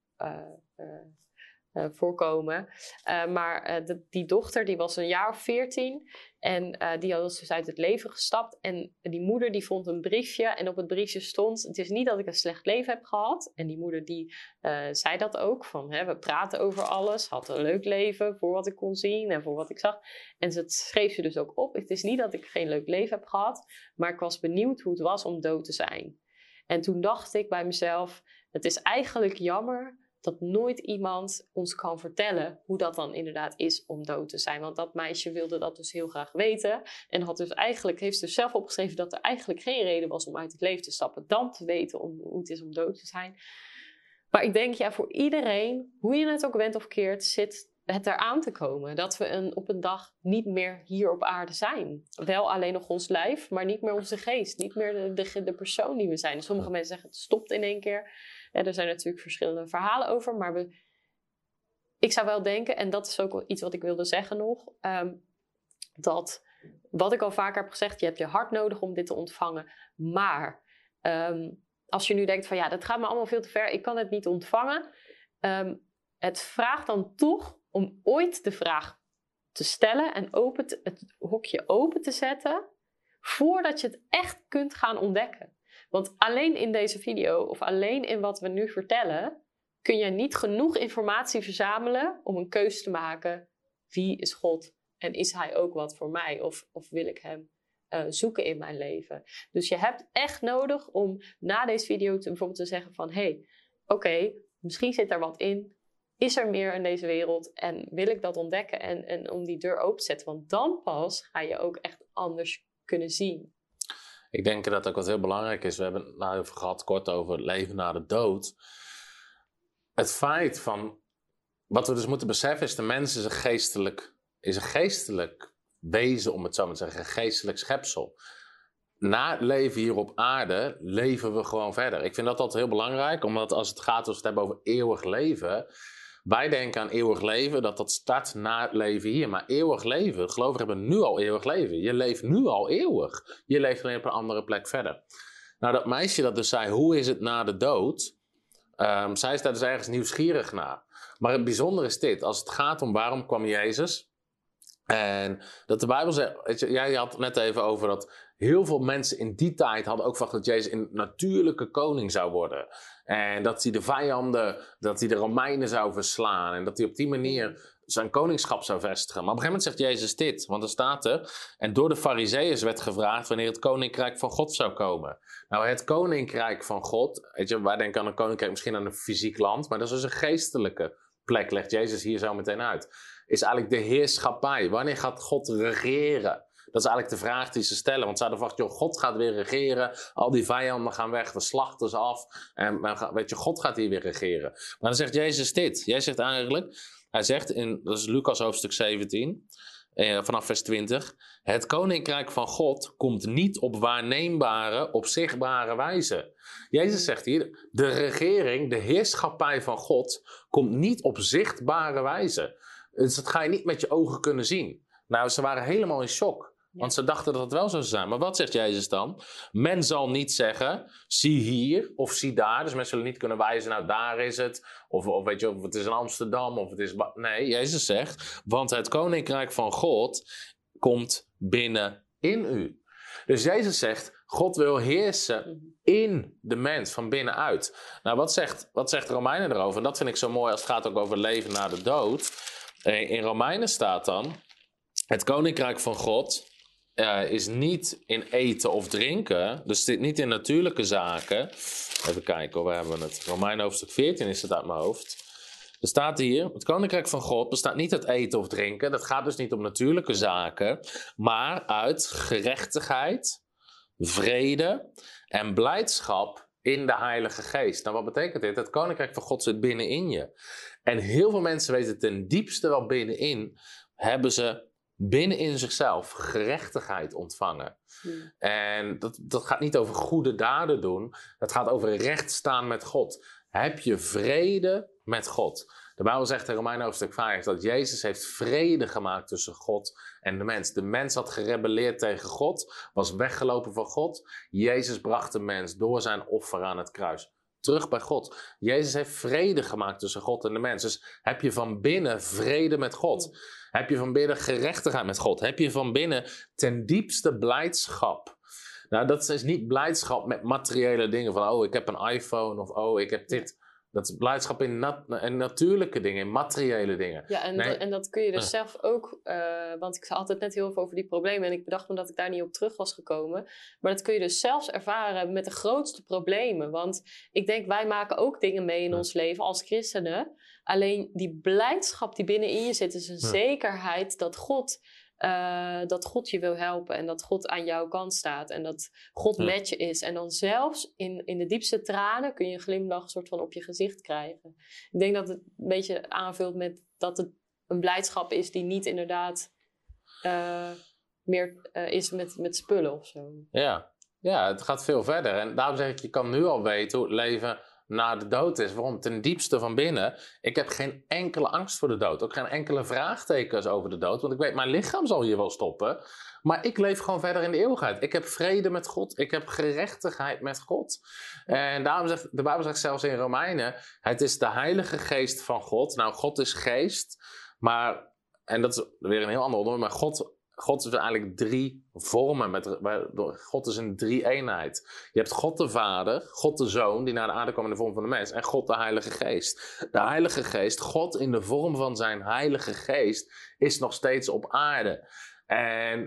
eh, voorkomen. Eh, maar eh, die dochter die was een jaar of veertien. En die was dus uit het leven gestapt. En die moeder die vond een briefje. En op het briefje stond: Het is niet dat ik een slecht leven heb gehad. En die moeder die zei dat ook. Van hè, we praten over alles. Had een leuk leven voor wat ik kon zien en voor wat ik zag. En dat schreef ze dus ook op. Het is niet dat ik geen leuk leven heb gehad. Maar ik was benieuwd hoe het was om dood te zijn. En toen dacht ik bij mezelf: Het is eigenlijk jammer dat nooit iemand ons kan vertellen hoe dat dan inderdaad is om dood te zijn. Want dat meisje wilde dat dus heel graag weten. En had dus eigenlijk, heeft dus zelf opgeschreven dat er eigenlijk geen reden was om uit het leven te stappen. Dan te weten om, hoe het is om dood te zijn. Maar ik denk, ja, voor iedereen, hoe je het ook went of keert, zit het eraan te komen. Dat we een, op een dag niet meer hier op aarde zijn. Wel alleen nog ons lijf, maar niet meer onze geest. Niet meer de, de, de persoon die we zijn. Sommige mensen zeggen het stopt in één keer. Er zijn natuurlijk verschillende verhalen over. Maar we, ik zou wel denken, en dat is ook iets wat ik wilde zeggen nog. ehm, dat wat ik al vaker heb gezegd, je hebt je hart nodig om dit te ontvangen. Maar ehm, als je nu denkt van ja, dat gaat me allemaal veel te ver, ik kan het niet ontvangen. Ehm, het vraagt dan toch om ooit de vraag te stellen en open het hokje open te zetten voordat je het echt kunt gaan ontdekken. Want alleen in deze video of alleen in wat we nu vertellen, kun je niet genoeg informatie verzamelen om een keuze te maken. Wie is God en is Hij ook wat voor mij of, of wil ik Hem eh, zoeken in mijn leven? Dus je hebt echt nodig om na deze video te, bijvoorbeeld te zeggen van hé, hey, oké, misschien zit er wat in. Is er meer in deze wereld en wil ik dat ontdekken en, en om die deur open te zetten? Want dan pas ga je ook echt anders kunnen zien. Ik denk dat ook wat heel belangrijk is. We hebben het nou gehad kort over leven na de dood. Het feit van. Wat we dus moeten beseffen is: de mens is een geestelijk, is een geestelijk wezen, om het zo maar te zeggen, een geestelijk schepsel. Na het leven hier op aarde leven we gewoon verder. Ik vind dat altijd heel belangrijk, omdat als het gaat als we het hebben over eeuwig leven. Wij denken aan eeuwig leven, dat dat start na het leven hier. Maar eeuwig leven, gelovigen hebben nu al eeuwig leven. Je leeft nu al eeuwig. Je leeft alleen op een andere plek verder. Nou, dat meisje dat dus zei, hoe is het na de dood? Ehm, zij is daar dus ergens nieuwsgierig naar. Maar het bijzondere is dit, als het gaat om waarom kwam Jezus... En dat de Bijbel zegt, jij had het net even over dat heel veel mensen in die tijd hadden ook verwacht dat Jezus een natuurlijke koning zou worden. En dat hij de vijanden, dat hij de Romeinen zou verslaan. En dat hij op die manier zijn koningschap zou vestigen. Maar op een gegeven moment zegt Jezus dit, want er staat er. En door de Farizeeërs werd gevraagd wanneer het koninkrijk van God zou komen. Nou, het koninkrijk van God, weet je, wij denken aan een koninkrijk misschien aan een fysiek land, maar dat is dus een geestelijke plek, legt Jezus hier zo meteen uit. Is eigenlijk de heerschappij. Wanneer gaat God regeren? Dat is eigenlijk de vraag die ze stellen. Want ze hadden verwacht, joh, God gaat weer regeren. Al die vijanden gaan weg, we slachten ze af. En weet je, God gaat hier weer regeren. Maar dan zegt Jezus dit. Jij zegt eigenlijk, hij zegt in, dat is Lucas hoofdstuk 17, eh, vanaf vers 20. Het koninkrijk van God komt niet op waarneembare, op zichtbare wijze. Jezus zegt hier, de regering, de heerschappij van God, komt niet op zichtbare wijze. Dus dat ga je niet met je ogen kunnen zien. Nou, ze waren helemaal in shock. Want ze dachten dat het wel zou zijn. Maar wat zegt Jezus dan? Men zal niet zeggen, zie hier of zie daar. Dus mensen zullen niet kunnen wijzen, nou daar is het. Of, of weet je, of het is in Amsterdam. Of het is... Nee, Jezus zegt, want het koninkrijk van God komt binnen in u. Dus Jezus zegt, God wil heersen in de mens, van binnenuit. Nou, wat zegt, wat zegt Romeinen erover? En dat vind ik zo mooi als het gaat ook over leven na de dood. Eh, In Romeinen staat dan, het koninkrijk van God eh, is niet in eten of drinken. Dus dit niet in natuurlijke zaken. Even kijken, hoor, waar hebben we het? Romein hoofdstuk 14 is het uit mijn hoofd. Er staat hier, het koninkrijk van God bestaat niet uit eten of drinken. Dat gaat dus niet om natuurlijke zaken. Maar uit gerechtigheid, vrede en blijdschap in de Heilige Geest. Nou, wat betekent dit? Het koninkrijk van God zit binnenin je. En heel veel mensen weten ten diepste wel binnenin, hebben ze binnenin zichzelf gerechtigheid ontvangen. Hmm. En dat, dat gaat niet over goede daden doen. Dat gaat over recht staan met God. Heb je vrede met God? De Bijbel zegt in Romeinen hoofdstuk 5 dat Jezus heeft vrede gemaakt tussen God en de mens. De mens had gerebelleerd tegen God, was weggelopen van God. Jezus bracht de mens door zijn offer aan het kruis terug bij God. Jezus heeft vrede gemaakt tussen God en de mens. Dus heb je van binnen vrede met God? Heb je van binnen gerechtigheid met God? Heb je van binnen ten diepste blijdschap? Nou, dat is niet blijdschap met materiële dingen van, oh, ik heb een iPhone of oh, ik heb dit. Dat is blijdschap in, nat- in natuurlijke dingen, in materiële dingen. Ja, en, Nee. dat, en dat kun je dus zelf ook, eh, want ik had het net heel veel over die problemen en ik bedacht me dat ik daar niet op terug was gekomen. Maar dat kun je dus zelfs ervaren met de grootste problemen. Want ik denk, wij maken ook dingen mee in Ja. ons leven als christenen. Alleen die blijdschap die binnenin je zit, is een Ja. zekerheid dat God, eh, dat God je wil helpen en dat God aan jouw kant staat en dat God Ja. met je is. En dan zelfs in, in de diepste tranen kun je een glimlach soort van op je gezicht krijgen. Ik denk dat het een beetje aanvult met dat het een blijdschap is die niet inderdaad eh, meer eh, is met, met spullen of zo. Ja. ja, het gaat veel verder. En daarom zeg ik, je kan nu al weten hoe het leven na de dood is. Waarom? Ten diepste van binnen. Ik heb geen enkele angst voor de dood. Ook geen enkele vraagtekens over de dood. Want ik weet, mijn lichaam zal hier wel stoppen. Maar ik leef gewoon verder in de eeuwigheid. Ik heb vrede met God. Ik heb gerechtigheid met God. En daarom zegt de Bijbel zegt zelfs in Romeinen: het is de Heilige Geest van God. Nou, God is geest. Maar, en dat is weer een heel ander onderwerp. Maar God God is eigenlijk drie vormen. Met, God is een drie-eenheid. Je hebt God de Vader, God de Zoon, die naar de aarde kwam in de vorm van de mens, en God de Heilige Geest. De Heilige Geest, God in de vorm van zijn Heilige Geest, is nog steeds op aarde. En,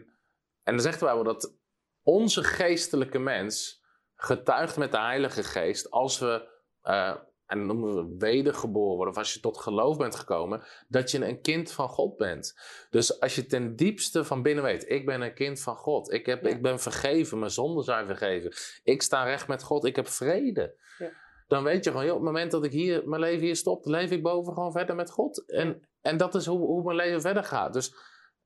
en dan zegt de Bijbel dat onze geestelijke mens getuigt met de Heilige Geest als we. Uh, en dan noemen we wedergeboren worden, of als je tot geloof bent gekomen, dat je een kind van God bent. Dus als je ten diepste van binnen weet, ik ben een kind van God, ik, heb, ik ben vergeven, mijn zonden zijn vergeven, ik sta recht met God, ik heb vrede. Ja. Dan weet je gewoon, joh, op het moment dat ik hier, mijn leven hier stop, leef ik boven gewoon verder met God. En, en dat is hoe, hoe mijn leven verder gaat. Dus,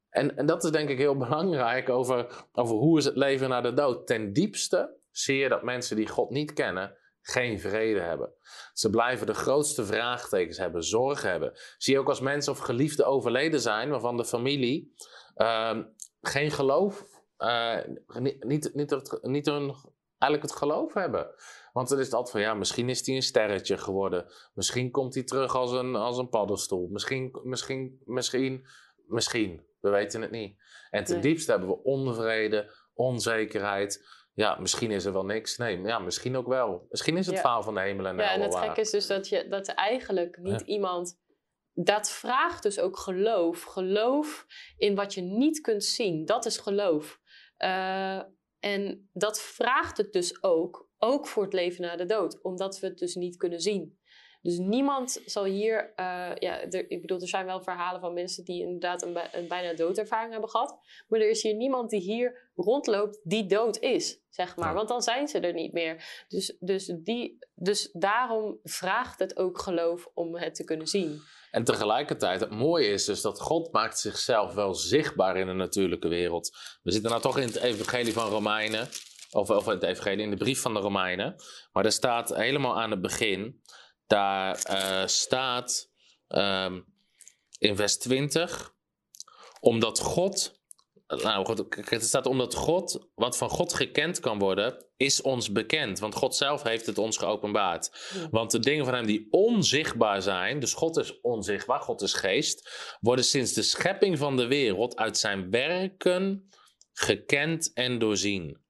en, en dat is denk ik heel belangrijk over, over hoe is het leven na de dood. Ten diepste zie je dat mensen die God niet kennen, geen vrede hebben. Ze blijven de grootste vraagtekens hebben, zorgen hebben. Zie je ook als mensen of geliefden overleden zijn, waarvan de familie uh, geen geloof, uh, niet, niet, niet, het, niet hun, eigenlijk het geloof hebben. Want dan is het altijd van, ja, misschien is hij een sterretje geworden. Misschien komt hij terug als een, als een paddenstoel. Misschien, misschien, misschien, misschien. We weten het niet. En ten diepste hebben we onvrede, onzekerheid ja, misschien is er wel niks. Nee, ja, misschien ook wel. Misschien is het ja. verhaal van de hemel en de Ja, en het gekke is dus dat, je, dat eigenlijk niet iemand... Dat vraagt dus ook geloof. Geloof in wat je niet kunt zien. Dat is geloof. Uh, en dat vraagt het dus ook, ook voor het leven na de dood. Omdat we het dus niet kunnen zien. Dus niemand zal hier, uh, ja, er, ik bedoel, er zijn wel verhalen van mensen die inderdaad een, een, bijna doodervaring hebben gehad. Maar er is hier niemand die hier rondloopt die dood is, zeg maar. Want dan zijn ze er niet meer. Dus, dus, die, dus daarom vraagt het ook geloof om het te kunnen zien. En tegelijkertijd, het mooie is dus dat God maakt zichzelf wel zichtbaar in de natuurlijke wereld. We zitten nou toch in het evangelie van Romeinen, of, of het evangelie in de brief van de Romeinen. Maar er staat helemaal aan het begin daar uh, staat um, in vers 20, omdat God, nou, het staat omdat God, wat van God gekend kan worden, is ons bekend. Want God zelf heeft het ons geopenbaard. Want de dingen van hem die onzichtbaar zijn, dus God is onzichtbaar, God is geest, worden sinds de schepping van de wereld uit zijn werken gekend en doorzien.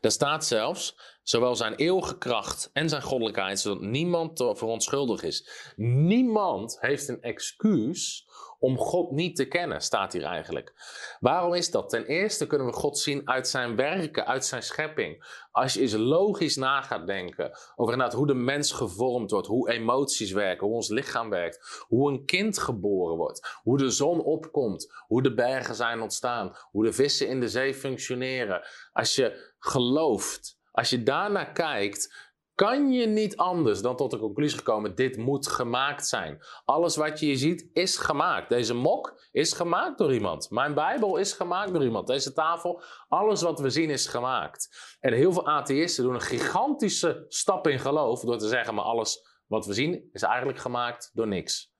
Daar staat zelfs, zowel zijn eeuwige kracht en zijn goddelijkheid, zodat niemand voor onschuldig is. Niemand heeft een excuus om God niet te kennen, staat hier eigenlijk. Waarom is dat? Ten eerste kunnen we God zien uit zijn werken, uit zijn schepping. Als je eens logisch na gaat denken over inderdaad hoe de mens gevormd wordt, hoe emoties werken, hoe ons lichaam werkt, hoe een kind geboren wordt, hoe de zon opkomt, hoe de bergen zijn ontstaan, hoe de vissen in de zee functioneren. Als je gelooft, als je daarnaar kijkt, kan je niet anders dan tot de conclusie gekomen: dit moet gemaakt zijn. Alles wat je hier ziet is gemaakt. Deze mok is gemaakt door iemand. Mijn Bijbel is gemaakt door iemand. Deze tafel, alles wat we zien is gemaakt. En heel veel atheïsten doen een gigantische stap in geloof door te zeggen: maar alles wat we zien is eigenlijk gemaakt door niks.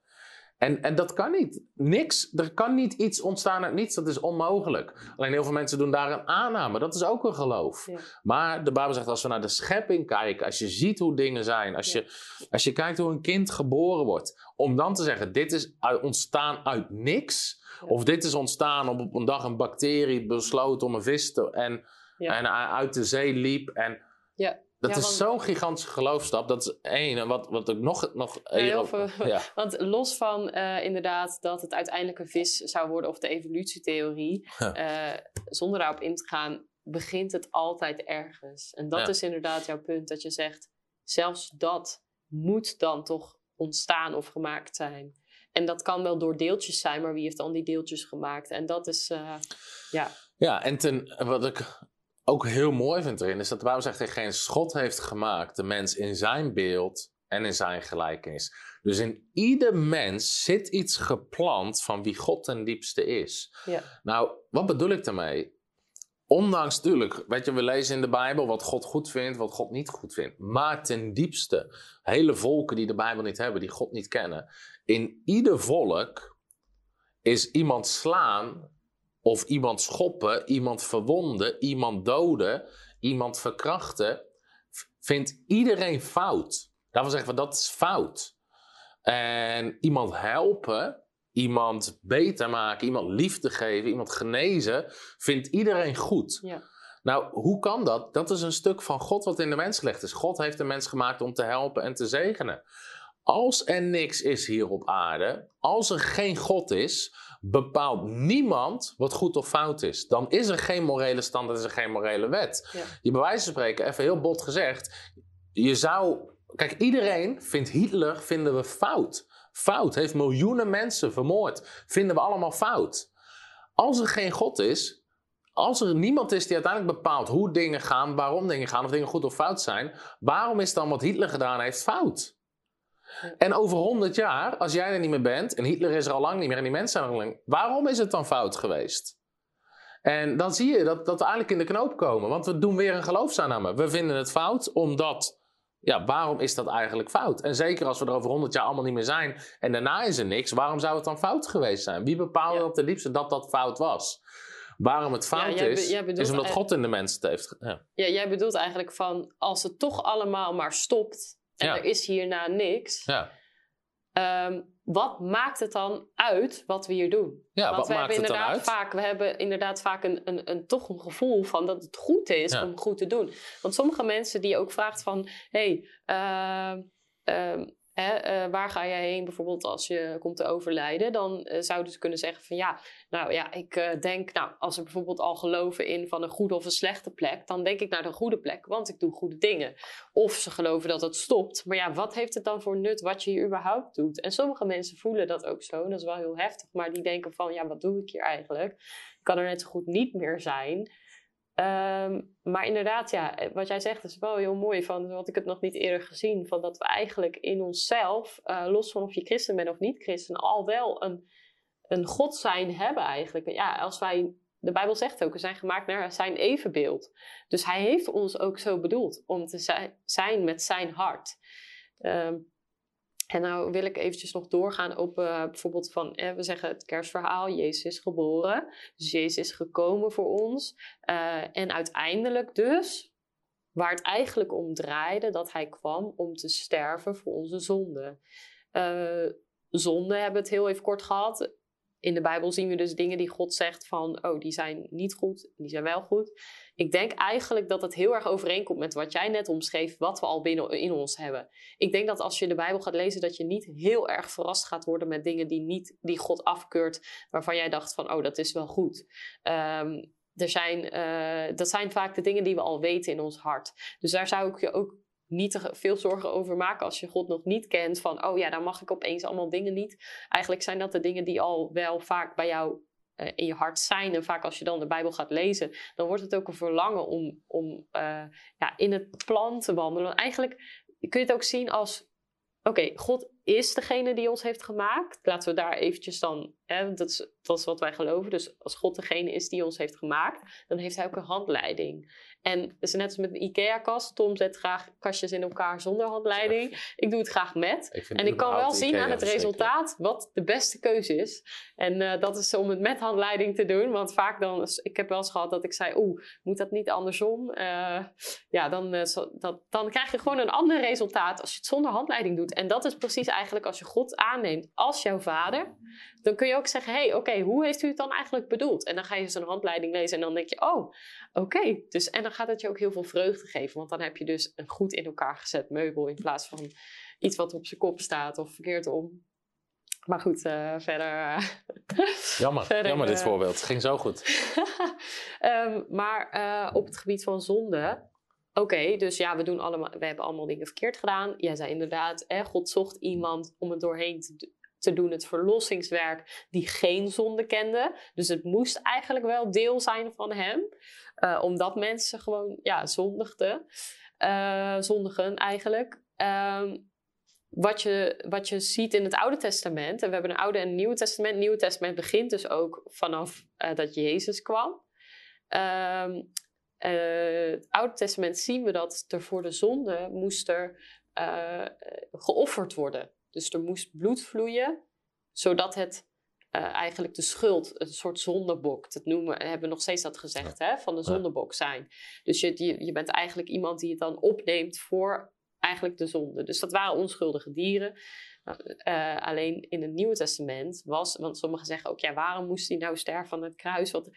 En, en dat kan niet. Niks. Er kan niet iets ontstaan uit niets. Dat is onmogelijk. Alleen heel veel mensen doen daar een aanname. Dat is ook een geloof. Maar de Bijbel zegt als we naar de schepping kijken. Als je ziet hoe dingen zijn. Als, je, als je kijkt hoe een kind geboren wordt. Om dan te zeggen dit is ontstaan uit niks. Of dit is ontstaan op, op een dag een bacterie besloot om een vis te... En, en uit de zee liep. En ja. Dat is zo'n gigantische geloofstap. Dat is één. En wat, wat ik nog. nog heel veel, ja. Want los van uh, inderdaad dat het uiteindelijk een vis zou worden. of de evolutietheorie. Uh, zonder daarop in te gaan. begint het altijd ergens. En dat is inderdaad jouw punt. Dat je zegt. zelfs dat moet dan toch ontstaan of gemaakt zijn. En dat kan wel door deeltjes zijn, maar wie heeft dan die deeltjes gemaakt? En dat is, uh, ja. Ja, en ten, wat ik ook heel mooi vind erin, is dat de Bijbel zegt dat geen schot heeft gemaakt de mens in zijn beeld en in zijn gelijkenis. Dus in ieder mens zit iets geplant van wie God ten diepste is. Ja. Nou, wat bedoel ik daarmee? Ondanks natuurlijk, weet je, we lezen in de Bijbel wat God goed vindt, wat God niet goed vindt. Maar ten diepste, hele volken die de Bijbel niet hebben, die God niet kennen. In ieder volk is iemand slaan of iemand schoppen, iemand verwonden, iemand doden, iemand verkrachten, vindt iedereen fout. Daarvan zeggen we dat is fout. En iemand helpen, iemand beter maken, iemand liefde geven, iemand genezen, vindt iedereen goed. Ja. Nou, hoe kan dat? Dat is een stuk van God wat in de mens gelegd is. God heeft de mens gemaakt om te helpen en te zegenen. Als er niks is hier op aarde, als er geen God is, bepaalt niemand wat goed of fout is. Dan is er geen morele standaard, is er geen morele wet. Ja. Je bij wijze van spreken, even heel bot gezegd, je zou... Kijk, iedereen vindt Hitler, vinden we fout. Fout, heeft miljoenen mensen vermoord. Vinden we allemaal fout. Als er geen God is, als er niemand is die uiteindelijk bepaalt hoe dingen gaan, waarom dingen gaan, of dingen goed of fout zijn, waarom is dan wat Hitler gedaan heeft fout? En over 100 jaar, als jij er niet meer bent, en Hitler is er al lang niet meer en die mensen zijn er al lang, waarom is het dan fout geweest? En dan zie je dat, dat we eigenlijk in de knoop komen, want we doen weer een geloofsaanname. We vinden het fout omdat, ja, waarom is dat eigenlijk fout? En zeker als we er over 100 jaar allemaal niet meer zijn en daarna is er niks, waarom zou het dan fout geweest zijn? Wie bepaalde Ja. op de liefste dat dat fout was? Waarom het fout is, bedoelt is omdat eigenlijk- God in de mens het heeft. Ja. Ja, jij bedoelt eigenlijk van als het toch allemaal maar stopt en Ja. er is hierna niks, Ja. ehm, wat maakt het dan uit wat we hier doen? Ja, Want wat we maakt hebben het dan inderdaad uit? vaak, we hebben inderdaad vaak een, een, een, toch een gevoel van dat het goed is Ja. om goed te doen. Want sommige mensen die ook vraagt van, hey, eh, ehm, eh, waar ga jij heen bijvoorbeeld als je komt te overlijden? Dan eh, zouden ze kunnen zeggen van ja, nou ja, ik eh, denk, nou, als ze bijvoorbeeld al geloven in van een goede of een slechte plek, dan denk ik naar de goede plek, want ik doe goede dingen. Of ze geloven dat het stopt. Maar ja, wat heeft het dan voor nut wat je hier überhaupt doet? En sommige mensen voelen dat ook zo. Dat is wel heel heftig. Maar die denken van, ja, wat doe ik hier eigenlijk? Ik kan er net zo goed niet meer zijn. Ehm, maar inderdaad, ja, wat jij zegt is wel heel mooi. Van, had ik het nog niet eerder gezien. Van dat we eigenlijk in onszelf, eh, los van of je christen bent of niet christen, al wel een, een God zijn hebben eigenlijk. Ja, als wij, de Bijbel zegt ook, we zijn gemaakt naar zijn evenbeeld. Dus hij heeft ons ook zo bedoeld om te zi- zijn met zijn hart. Ehm, en nou wil ik eventjes nog doorgaan op eh, bijvoorbeeld van, eh, we zeggen het kerstverhaal, Jezus is geboren. Dus Jezus is gekomen voor ons. Eh, en uiteindelijk dus, waar het eigenlijk om draaide, dat hij kwam om te sterven voor onze zonden. Eh zonde hebben we het heel even kort gehad. In de Bijbel zien we dus dingen die God zegt van, oh, die zijn niet goed, die zijn wel goed. Ik denk eigenlijk dat het heel erg overeenkomt met wat jij net omschreef, wat we al binnen in ons hebben. Ik denk dat als je de Bijbel gaat lezen, dat je niet heel erg verrast gaat worden met dingen die, niet, die God afkeurt, waarvan jij dacht van, oh, dat is wel goed. Ehm, er zijn, eh, dat zijn vaak de dingen die we al weten in ons hart. Dus daar zou ik je ook niet te veel zorgen over maken als je God nog niet kent. Van, oh ja, dan mag ik opeens allemaal dingen niet. Eigenlijk zijn dat de dingen die al wel vaak bij jou eh, in je hart zijn. En vaak als je dan de Bijbel gaat lezen, dan wordt het ook een verlangen om, om eh, ja, in het plan te wandelen. Eigenlijk kun je het ook zien als, oké, God is degene die ons heeft gemaakt. Laten we daar eventjes dan, hè, dat, is, dat is wat wij geloven. Dus als God degene is die ons heeft gemaakt, dan heeft hij ook een handleiding. En het is net als met een IKEA-kast. Tom zet graag kastjes in elkaar zonder handleiding. Ik doe het graag met. Ik En ik kan wel zien Ikea aan het resultaat wat de beste keuze is. En eh, dat is om het met handleiding te doen. Want vaak dan, ik heb wel eens gehad dat ik zei, oeh, moet dat niet andersom? Eh, ja, dan, eh, dat, dan krijg je gewoon een ander resultaat als je het zonder handleiding doet. En dat is precies eigenlijk als je God aanneemt als jouw vader. Dan kun je ook zeggen, hé, hey, oké, hoe heeft u het dan eigenlijk bedoeld? En dan ga je zo'n handleiding lezen en dan denk je, oh, oké. Dus, en dan gaat het je ook heel veel vreugde geven. Want dan heb je dus een goed in elkaar gezet meubel in plaats van iets wat op zijn kop staat of verkeerd om. Maar goed, eh, verder. eh, Jammer, Verder, jammer dit eh, voorbeeld. Het ging zo goed. Ehm, maar op het gebied van zonde. Oké, dus ja, we, doen allemaal, we hebben allemaal dingen verkeerd gedaan. Jij zei inderdaad, hè, God zocht iemand om het doorheen te, doen, het verlossingswerk, die geen zonde kende. Dus het moest eigenlijk wel deel zijn van hem, eh, omdat mensen gewoon ja, zondigden. Eh, zondigen eigenlijk. Ehm, wat je, wat je ziet in het Oude Testament, en we hebben een Oude en een Nieuwe Testament. Het Nieuwe Testament begint dus ook vanaf uh, dat Jezus kwam. Ehm, uh, het Oude Testament zien we dat er voor de zonde moest er uh, geofferd worden. Dus er moest bloed vloeien, zodat het uh, eigenlijk de schuld, een soort zondebok, dat noemen, hebben we nog steeds dat gezegd, hè, van de zondebok zijn. Dus je, je, je bent eigenlijk iemand die het dan opneemt voor eigenlijk de zonde. Dus dat waren onschuldige dieren. Uh, alleen in het Nieuwe Testament was, want sommigen zeggen ook, ja, waarom moest hij nou sterven aan het kruis? Want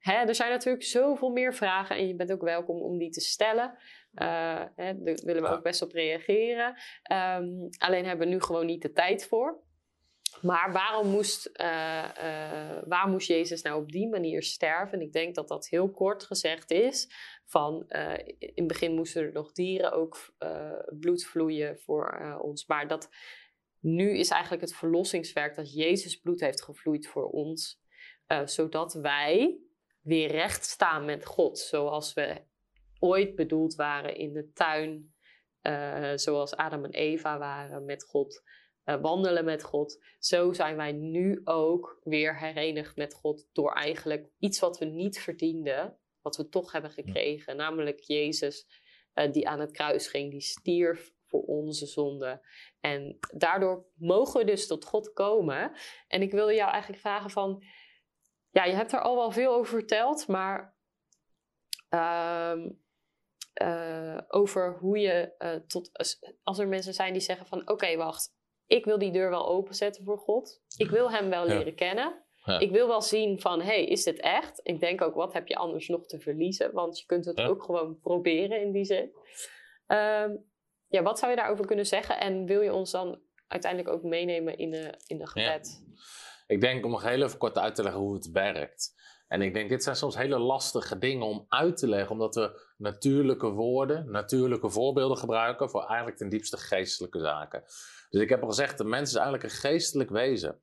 hè, er zijn natuurlijk zoveel meer vragen en je bent ook welkom om die te stellen. Uh, hè, daar willen we ook best op reageren. Um, alleen hebben we nu gewoon niet de tijd voor. Maar waarom moest, uh, uh, waarom moest Jezus nou op die manier sterven? En ik denk dat dat heel kort gezegd is. Van, uh, in het begin moesten er nog dieren ook bloed vloeien voor ons. Maar dat nu is eigenlijk het verlossingswerk dat Jezus bloed heeft gevloeid voor ons. zodat wij weer recht staan met God. Zoals we ooit bedoeld waren in de tuin. zoals Adam en Eva waren met God. Uh, wandelen met God. Zo zijn wij nu ook weer herenigd met God door eigenlijk iets wat we niet verdienden, wat we toch hebben gekregen, namelijk Jezus uh, die aan het kruis ging, die stierf voor onze zonde. En daardoor mogen we dus tot God komen. En ik wilde jou eigenlijk vragen van, ja, je hebt er al wel veel over verteld, maar uh, over hoe je tot, als er mensen zijn die zeggen van, oké, okay, wacht, ik wil die deur wel openzetten voor God. Ik wil hem wel leren kennen. Ja. Ik wil wel zien van, hey, is dit echt? Ik denk ook, wat heb je anders nog te verliezen? Want je kunt het ja. ook gewoon proberen in die zin. Um, ja, wat zou je daarover kunnen zeggen? En wil je ons dan uiteindelijk ook meenemen in de, in de gebed? Ik denk om nog heel even kort uit te leggen hoe het werkt. En ik denk, dit zijn soms hele lastige dingen om uit te leggen, omdat we natuurlijke woorden, natuurlijke voorbeelden gebruiken voor eigenlijk ten diepste geestelijke zaken. Dus ik heb al gezegd, de mens is eigenlijk een geestelijk wezen.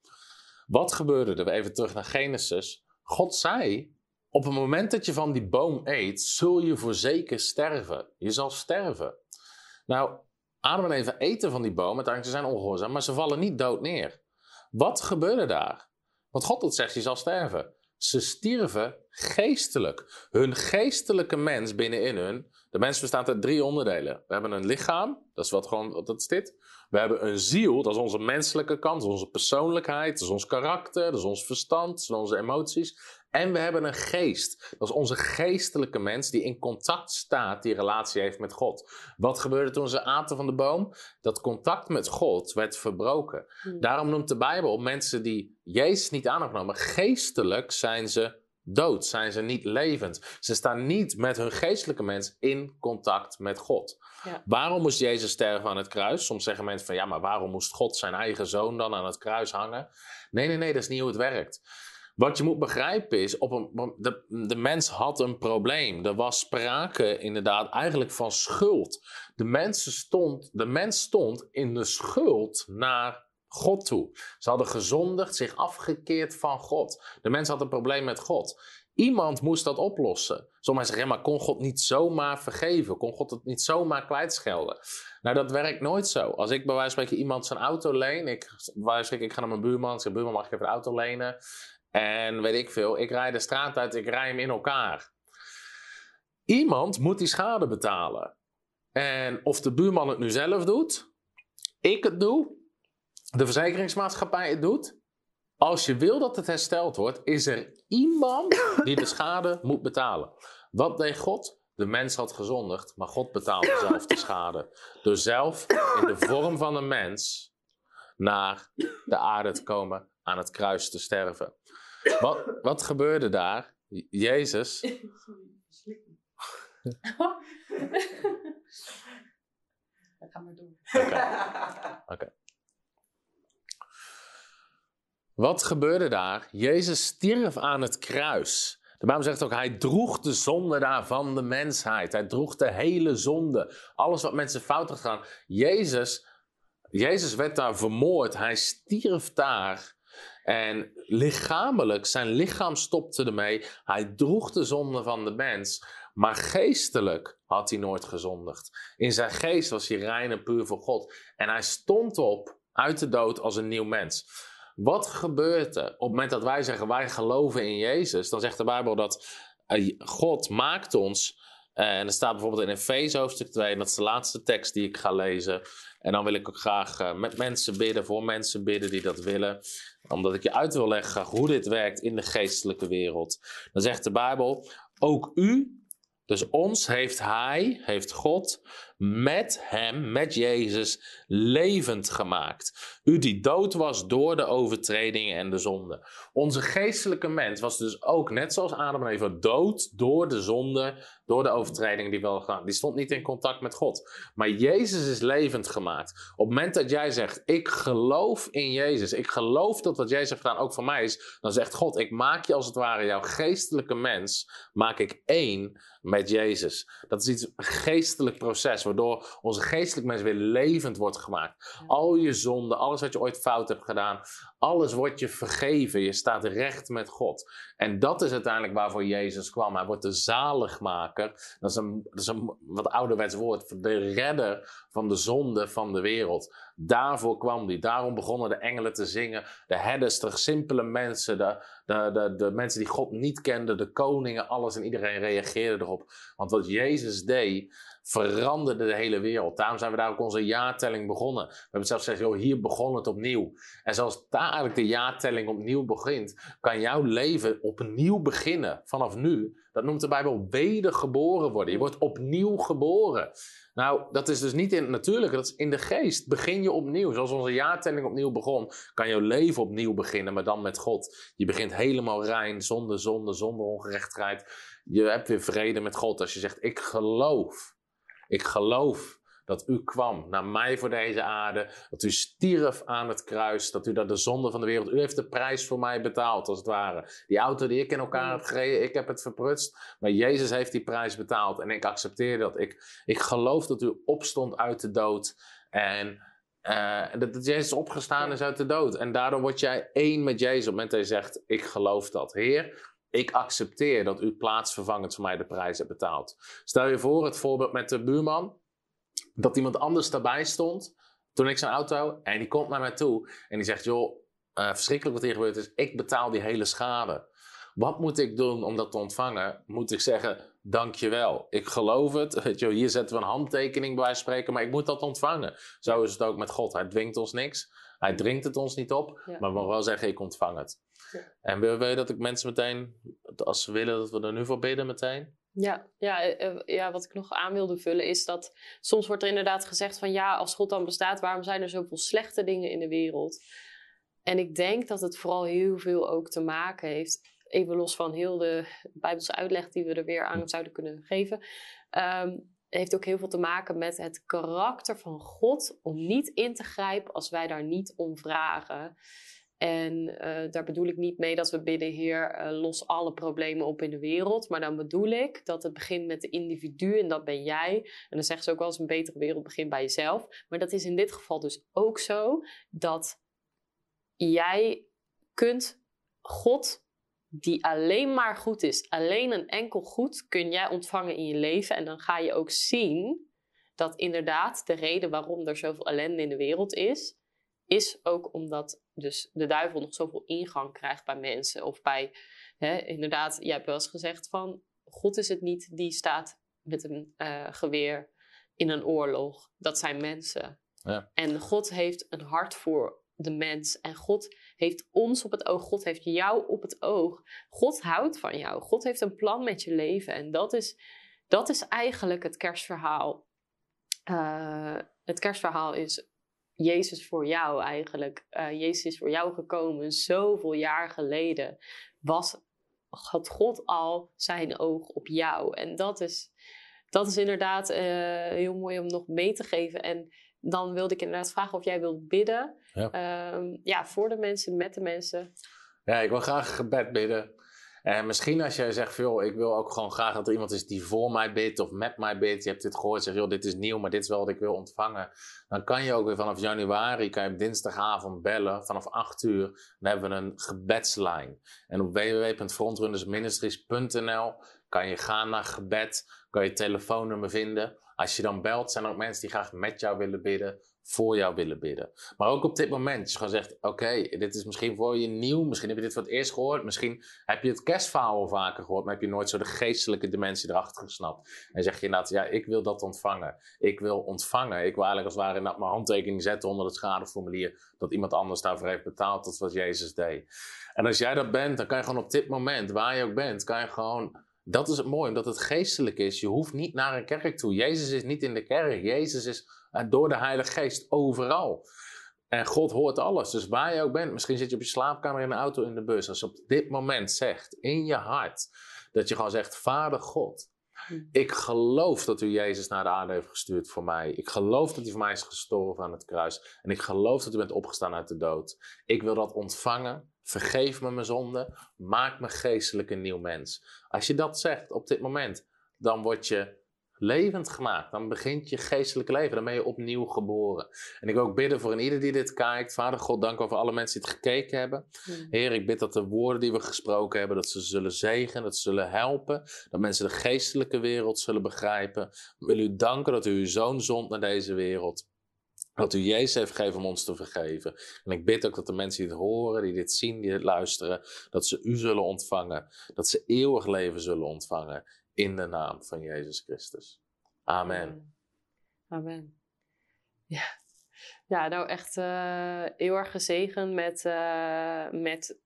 Wat gebeurde er? Even terug naar Genesis. God zei, op het moment dat je van die boom eet, zul je voor zeker sterven. Je zal sterven. Nou, Adam en Eva eten van die boom, uiteindelijk ze zijn ongehoorzaam, maar ze vallen niet dood neer. Wat gebeurde daar? Want God had zegt, je zal sterven. Ze stierven geestelijk. Hun geestelijke mens binnenin hun. De mens bestaat uit drie onderdelen. We hebben een lichaam, dat is wat gewoon, dat is dit. We hebben een ziel, dat is onze menselijke kant, onze persoonlijkheid, dat is ons karakter, dat is ons verstand, dat zijn onze emoties. En we hebben een geest, dat is onze geestelijke mens die in contact staat, die relatie heeft met God. Wat gebeurde toen ze aten van de boom? Dat contact met God werd verbroken. Hmm. Daarom noemt de Bijbel mensen die Jezus niet aangenomen, geestelijk zijn ze dood, zijn ze niet levend. Ze staan niet met hun geestelijke mens in contact met God. Ja. Waarom moest Jezus sterven aan het kruis? Soms zeggen mensen van ja, maar waarom moest God zijn eigen zoon dan aan het kruis hangen? Nee, nee, nee, dat is niet hoe het werkt. Wat je moet begrijpen is, op een, de, de mens had een probleem. Er was sprake inderdaad eigenlijk van schuld. De, mensen stond, de mens stond in de schuld naar God toe. Ze hadden gezondigd, zich afgekeerd van God. De mens had een probleem met God. Iemand moest dat oplossen. Sommigen zeggen, maar kon God niet zomaar vergeven? Kon God het niet zomaar kwijtschelden? Nou, dat werkt nooit zo. Als ik bij wijze van spreken iemand zijn auto leen, ik, bij ik ga naar mijn buurman, ik zeg, buurman, mag ik even de auto lenen? En weet ik veel, ik rijd de straat uit, ik rij hem in elkaar. Iemand moet die schade betalen. En of de buurman het nu zelf doet, ik het doe, de verzekeringsmaatschappij het doet. Als je wil dat het hersteld wordt, is er iemand die de schade moet betalen. Wat deed God? De mens had gezondigd, maar God betaalde zelf de schade. Door zelf in de vorm van een mens naar de aarde te komen, aan het kruis te sterven. Wat, wat gebeurde daar? Jezus. Ga maar doen. Oké. Okay. Wat gebeurde daar? Jezus stierf aan het kruis. De Bijbel zegt ook, hij droeg de zonde daar van de mensheid. Hij droeg de hele zonde. Alles wat mensen fout hadden gedaan. Jezus, Jezus werd daar vermoord. Hij stierf daar. En lichamelijk, zijn lichaam stopte ermee. Hij droeg de zonde van de mens. Maar geestelijk had hij nooit gezondigd. In zijn geest was hij rein en puur voor God. En hij stond op uit de dood als een nieuw mens. Wat gebeurt er op het moment dat wij zeggen wij geloven in Jezus? Dan zegt de Bijbel dat eh, God maakt ons. eh, en er staat bijvoorbeeld in Efeze hoofdstuk 2, en dat is de laatste tekst die ik ga lezen. En dan wil ik ook graag eh, met mensen bidden, voor mensen bidden die dat willen. Omdat ik je uit wil leggen hoe dit werkt in de geestelijke wereld. Dan zegt de Bijbel, ook u, dus ons heeft Hij, heeft God, met Hem, met Jezus, levend gemaakt. U die dood was door de overtredingen en de zonde. Onze geestelijke mens was dus ook, net zoals Adam en Eva, dood door de zonde, door de overtredingen die wel gedaan. Die stond niet in contact met God. Maar Jezus is levend gemaakt. Op het moment dat jij zegt, ik geloof in Jezus, ik geloof dat wat Jezus heeft gedaan ook voor mij is, dan zegt God, ik maak je als het ware, jouw geestelijke mens, maak ik één met Jezus. Dat is iets, geestelijk proces, waardoor onze geestelijke mens weer levend wordt gemaakt. Al je zonden, alles wat je ooit fout hebt gedaan, alles wordt je vergeven. Je staat recht met God. En dat is uiteindelijk waarvoor Jezus kwam. Hij wordt de zaligmaker. Dat is een, dat is een wat ouderwets woord. De redder van de zonde van de wereld. Daarvoor kwam hij. Daarom begonnen de engelen te zingen. De herders, de simpele mensen, de, de, de, de mensen die God niet kenden, de koningen, alles en iedereen reageerde erop. Want wat Jezus deed, veranderde de hele wereld. Daarom zijn we daar ook onze jaartelling begonnen. We hebben zelfs gezegd, joh, hier begon het opnieuw. En zoals daar eigenlijk de jaartelling opnieuw begint, kan jouw leven opnieuw beginnen vanaf nu. Dat noemt de Bijbel wedergeboren worden. Je wordt opnieuw geboren. Nou, dat is dus niet in het natuurlijke, dat is in de geest. Begin je opnieuw. Zoals onze jaartelling opnieuw begon, kan jouw leven opnieuw beginnen, maar dan met God. Je begint helemaal rein, zonder zonde, zonder ongerechtigheid. Je hebt weer vrede met God als je zegt, ik geloof. Ik geloof dat u kwam naar mij voor deze aarde, dat u stierf aan het kruis, dat u dat de zonde van de wereld, u heeft de prijs voor mij betaald als het ware. Die auto die ik in elkaar heb gereden, ik heb het verprutst, maar Jezus heeft die prijs betaald en ik accepteer dat. Ik, ik geloof dat u opstond uit de dood en uh, dat, dat Jezus opgestaan is uit de dood. En daardoor word jij één met Jezus op het moment dat je zegt, ik geloof dat. Heer, ik accepteer dat u plaatsvervangend voor mij de prijs hebt betaald. Stel je voor het voorbeeld met de buurman dat iemand anders daarbij stond toen ik zijn auto en die komt naar mij toe en die zegt: Joh, uh, verschrikkelijk wat hier gebeurd is, ik betaal die hele schade. Wat moet ik doen om dat te ontvangen? Moet ik zeggen: Dankjewel, ik geloof het. Weet je, hier zetten we een handtekening bij spreken, maar ik moet dat ontvangen. Zo is het ook met God. Hij dwingt ons niks. Hij dringt het ons niet op, ja. maar we mogen wel zeggen: Ik ontvang het. Ja. En wil, wil je dat ik mensen meteen, als ze willen, dat we er nu voor bidden meteen? Ja, ja, ja, wat ik nog aan wilde vullen is dat soms wordt er inderdaad gezegd van ja, als God dan bestaat, waarom zijn er zoveel slechte dingen in de wereld? En ik denk dat het vooral heel veel ook te maken heeft, even los van heel de Bijbelse uitleg die we er weer aan zouden kunnen geven, um, heeft ook heel veel te maken met het karakter van God om niet in te grijpen als wij daar niet om vragen. En uh, daar bedoel ik niet mee dat we bidden, Heer, uh, los alle problemen op in de wereld. Maar dan bedoel ik dat het begint met de individu en dat ben jij. En dan zeggen ze ook wel eens een betere wereld begint bij jezelf. Maar dat is in dit geval dus ook zo dat jij kunt God, die alleen maar goed is, alleen een enkel goed, kun jij ontvangen in je leven. En dan ga je ook zien dat inderdaad de reden waarom er zoveel ellende in de wereld is, is ook omdat dus de duivel nog zoveel ingang krijgt bij mensen. Of bij, hè, inderdaad, jij hebt wel eens gezegd van, God is het niet die staat met een uh, geweer in een oorlog. Dat zijn mensen. Ja. En God heeft een hart voor de mens. En God heeft ons op het oog. God heeft jou op het oog. God houdt van jou. God heeft een plan met je leven. En dat is, dat is eigenlijk het kerstverhaal. Uh, het kerstverhaal is Jezus voor jou eigenlijk. Uh, Jezus is voor jou gekomen zoveel jaar geleden. Was, had God al zijn oog op jou. En dat is, dat is inderdaad uh, heel mooi om nog mee te geven. En dan wilde ik inderdaad vragen of jij wilt bidden. Ja, um, ja voor de mensen, met de mensen. Ja, ik wil graag gebed bidden. En misschien als jij zegt, joh, ik wil ook gewoon graag dat er iemand is die voor mij bidt of met mij bidt. Je hebt dit gehoord, zeg, joh, dit is nieuw, maar dit is wel wat ik wil ontvangen. Dan kan je ook weer vanaf januari, kan je op dinsdagavond bellen, vanaf 8 uur. Dan hebben we een gebedslijn. En op www.frontrunnersministries.nl Kan je gaan naar gebed? Kan je telefoonnummer vinden? Als je dan belt, zijn er ook mensen die graag met jou willen bidden, voor jou willen bidden. Maar ook op dit moment, als je gewoon zegt: Oké, dit is misschien voor je nieuw, misschien heb je dit voor het eerst gehoord, misschien heb je het kerstverhaal al vaker gehoord, maar heb je nooit zo de geestelijke dimensie erachter gesnapt. En zeg je inderdaad: Ja, ik wil dat ontvangen. Ik wil ontvangen. Ik wil eigenlijk als het ware mijn handtekening zetten onder het schadeformulier dat iemand anders daarvoor heeft betaald, dat wat Jezus deed. En als jij dat bent, dan kan je gewoon op dit moment, waar je ook bent, kan je gewoon dat is het mooie, omdat het geestelijk is. Je hoeft niet naar een kerk toe. Jezus is niet in de kerk. Jezus is eh, door de Heilige Geest overal. En God hoort alles. Dus waar je ook bent, misschien zit je op je slaapkamer in de auto in de bus. Als je op dit moment zegt, in je hart, dat je gewoon zegt: Vader God, hm. ik geloof dat u Jezus naar de aarde heeft gestuurd voor mij. Ik geloof dat hij voor mij is gestorven aan het kruis. En ik geloof dat u bent opgestaan uit de dood. Ik wil dat ontvangen. Vergeef me mijn zonde. Maak me geestelijk een nieuw mens. Als je dat zegt op dit moment, dan word je levend gemaakt. Dan begint je geestelijke leven. Dan ben je opnieuw geboren. En ik wil ook bidden voor ieder die dit kijkt. Vader God, dank over alle mensen die het gekeken hebben. Heer, ik bid dat de woorden die we gesproken hebben, dat ze zullen zegenen, dat ze zullen helpen. Dat mensen de geestelijke wereld zullen begrijpen. We willen u danken dat u uw zoon zond naar deze wereld. Dat u Jezus heeft gegeven om ons te vergeven. En ik bid ook dat de mensen die het horen, die dit zien, die dit luisteren, dat ze u zullen ontvangen. Dat ze eeuwig leven zullen ontvangen. In de naam van Jezus Christus. Amen. Amen. Ja. Ja, nou echt heel erg gezegend met, uh, met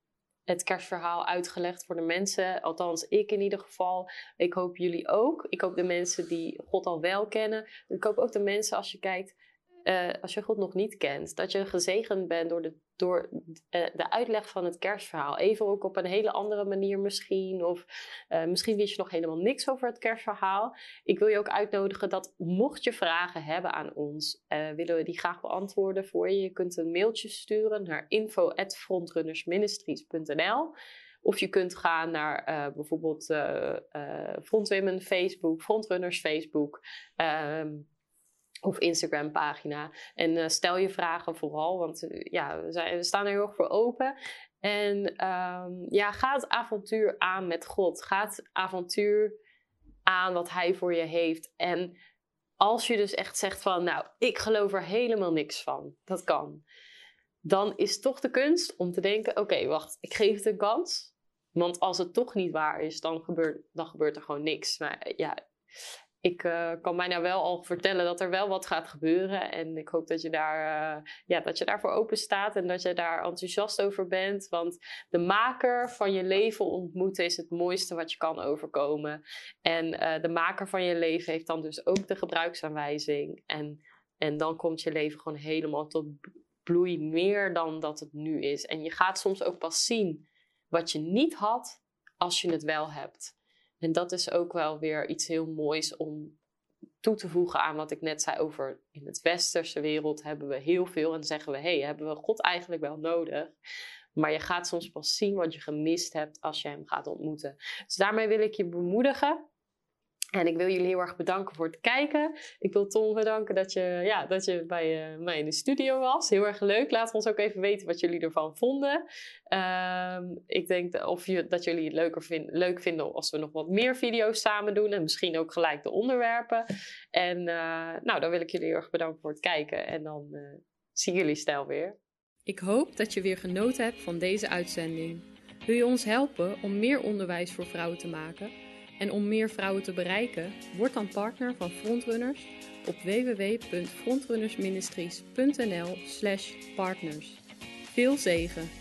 het kerstverhaal uitgelegd voor de mensen. Althans, ik in ieder geval. Ik hoop jullie ook. Ik hoop de mensen die God al wel kennen. Ik hoop ook de mensen als je kijkt uh, als je God nog niet kent, dat je gezegend bent door, de, door uh, de uitleg van het kerstverhaal. Even ook op een hele andere manier misschien. Of uh, misschien wist je nog helemaal niks over het kerstverhaal. Ik wil je ook uitnodigen dat mocht je vragen hebben aan ons, willen we die graag beantwoorden voor je. Je kunt een mailtje sturen naar info.frontrunnersministries.nl of je kunt gaan naar bijvoorbeeld Frontwomen Facebook, Frontrunners Facebook. Um, of Instagram pagina. En uh, stel je vragen vooral, want uh, ja, we, zijn, we, staan er heel erg voor open. En um, ja, ga het avontuur aan met God. Ga het avontuur aan wat Hij voor je heeft. En als je dus echt zegt van, nou, ik geloof er helemaal niks van. Dat kan. Dan is toch de kunst om te denken, oké, wacht, ik geef het een kans. Want als het toch niet waar is, dan gebeurt, dan gebeurt er gewoon niks. Maar ja, ik uh, kan mij nou wel al vertellen dat er wel wat gaat gebeuren. En ik hoop dat je, daar, uh, ja, dat je daarvoor open staat en dat je daar enthousiast over bent. Want de maker van je leven ontmoeten is het mooiste wat je kan overkomen. En uh, de maker van je leven heeft dan dus ook de gebruiksaanwijzing. En, en dan komt je leven gewoon helemaal tot bloei meer dan dat het nu is. En je gaat soms ook pas zien wat je niet had als je het wel hebt. En dat is ook wel weer iets heel moois om toe te voegen aan wat ik net zei over in het westerse wereld hebben we heel veel en zeggen we hé, hey, hebben we God eigenlijk wel nodig? Maar je gaat soms pas zien wat je gemist hebt als je hem gaat ontmoeten. Dus daarmee wil ik je bemoedigen en ik wil jullie heel erg bedanken voor het kijken. Ik wil Tom bedanken dat je, ja, dat je bij uh, mij in de studio was. Heel erg leuk. Laat ons ook even weten wat jullie ervan vonden. Uh, ik denk of je, dat jullie het leuker leuk vinden als we nog wat meer video's samen doen. En misschien ook gelijk de onderwerpen. En uh, nou, dan wil ik jullie heel erg bedanken voor het kijken. En dan uh, zien jullie snel weer. Ik hoop dat je weer genoten hebt van deze uitzending. Wil je ons helpen om meer onderwijs voor vrouwen te maken? En om meer vrouwen te bereiken, word dan partner van Frontrunners op www.frontrunnersministries.nl/partners. Veel zegen!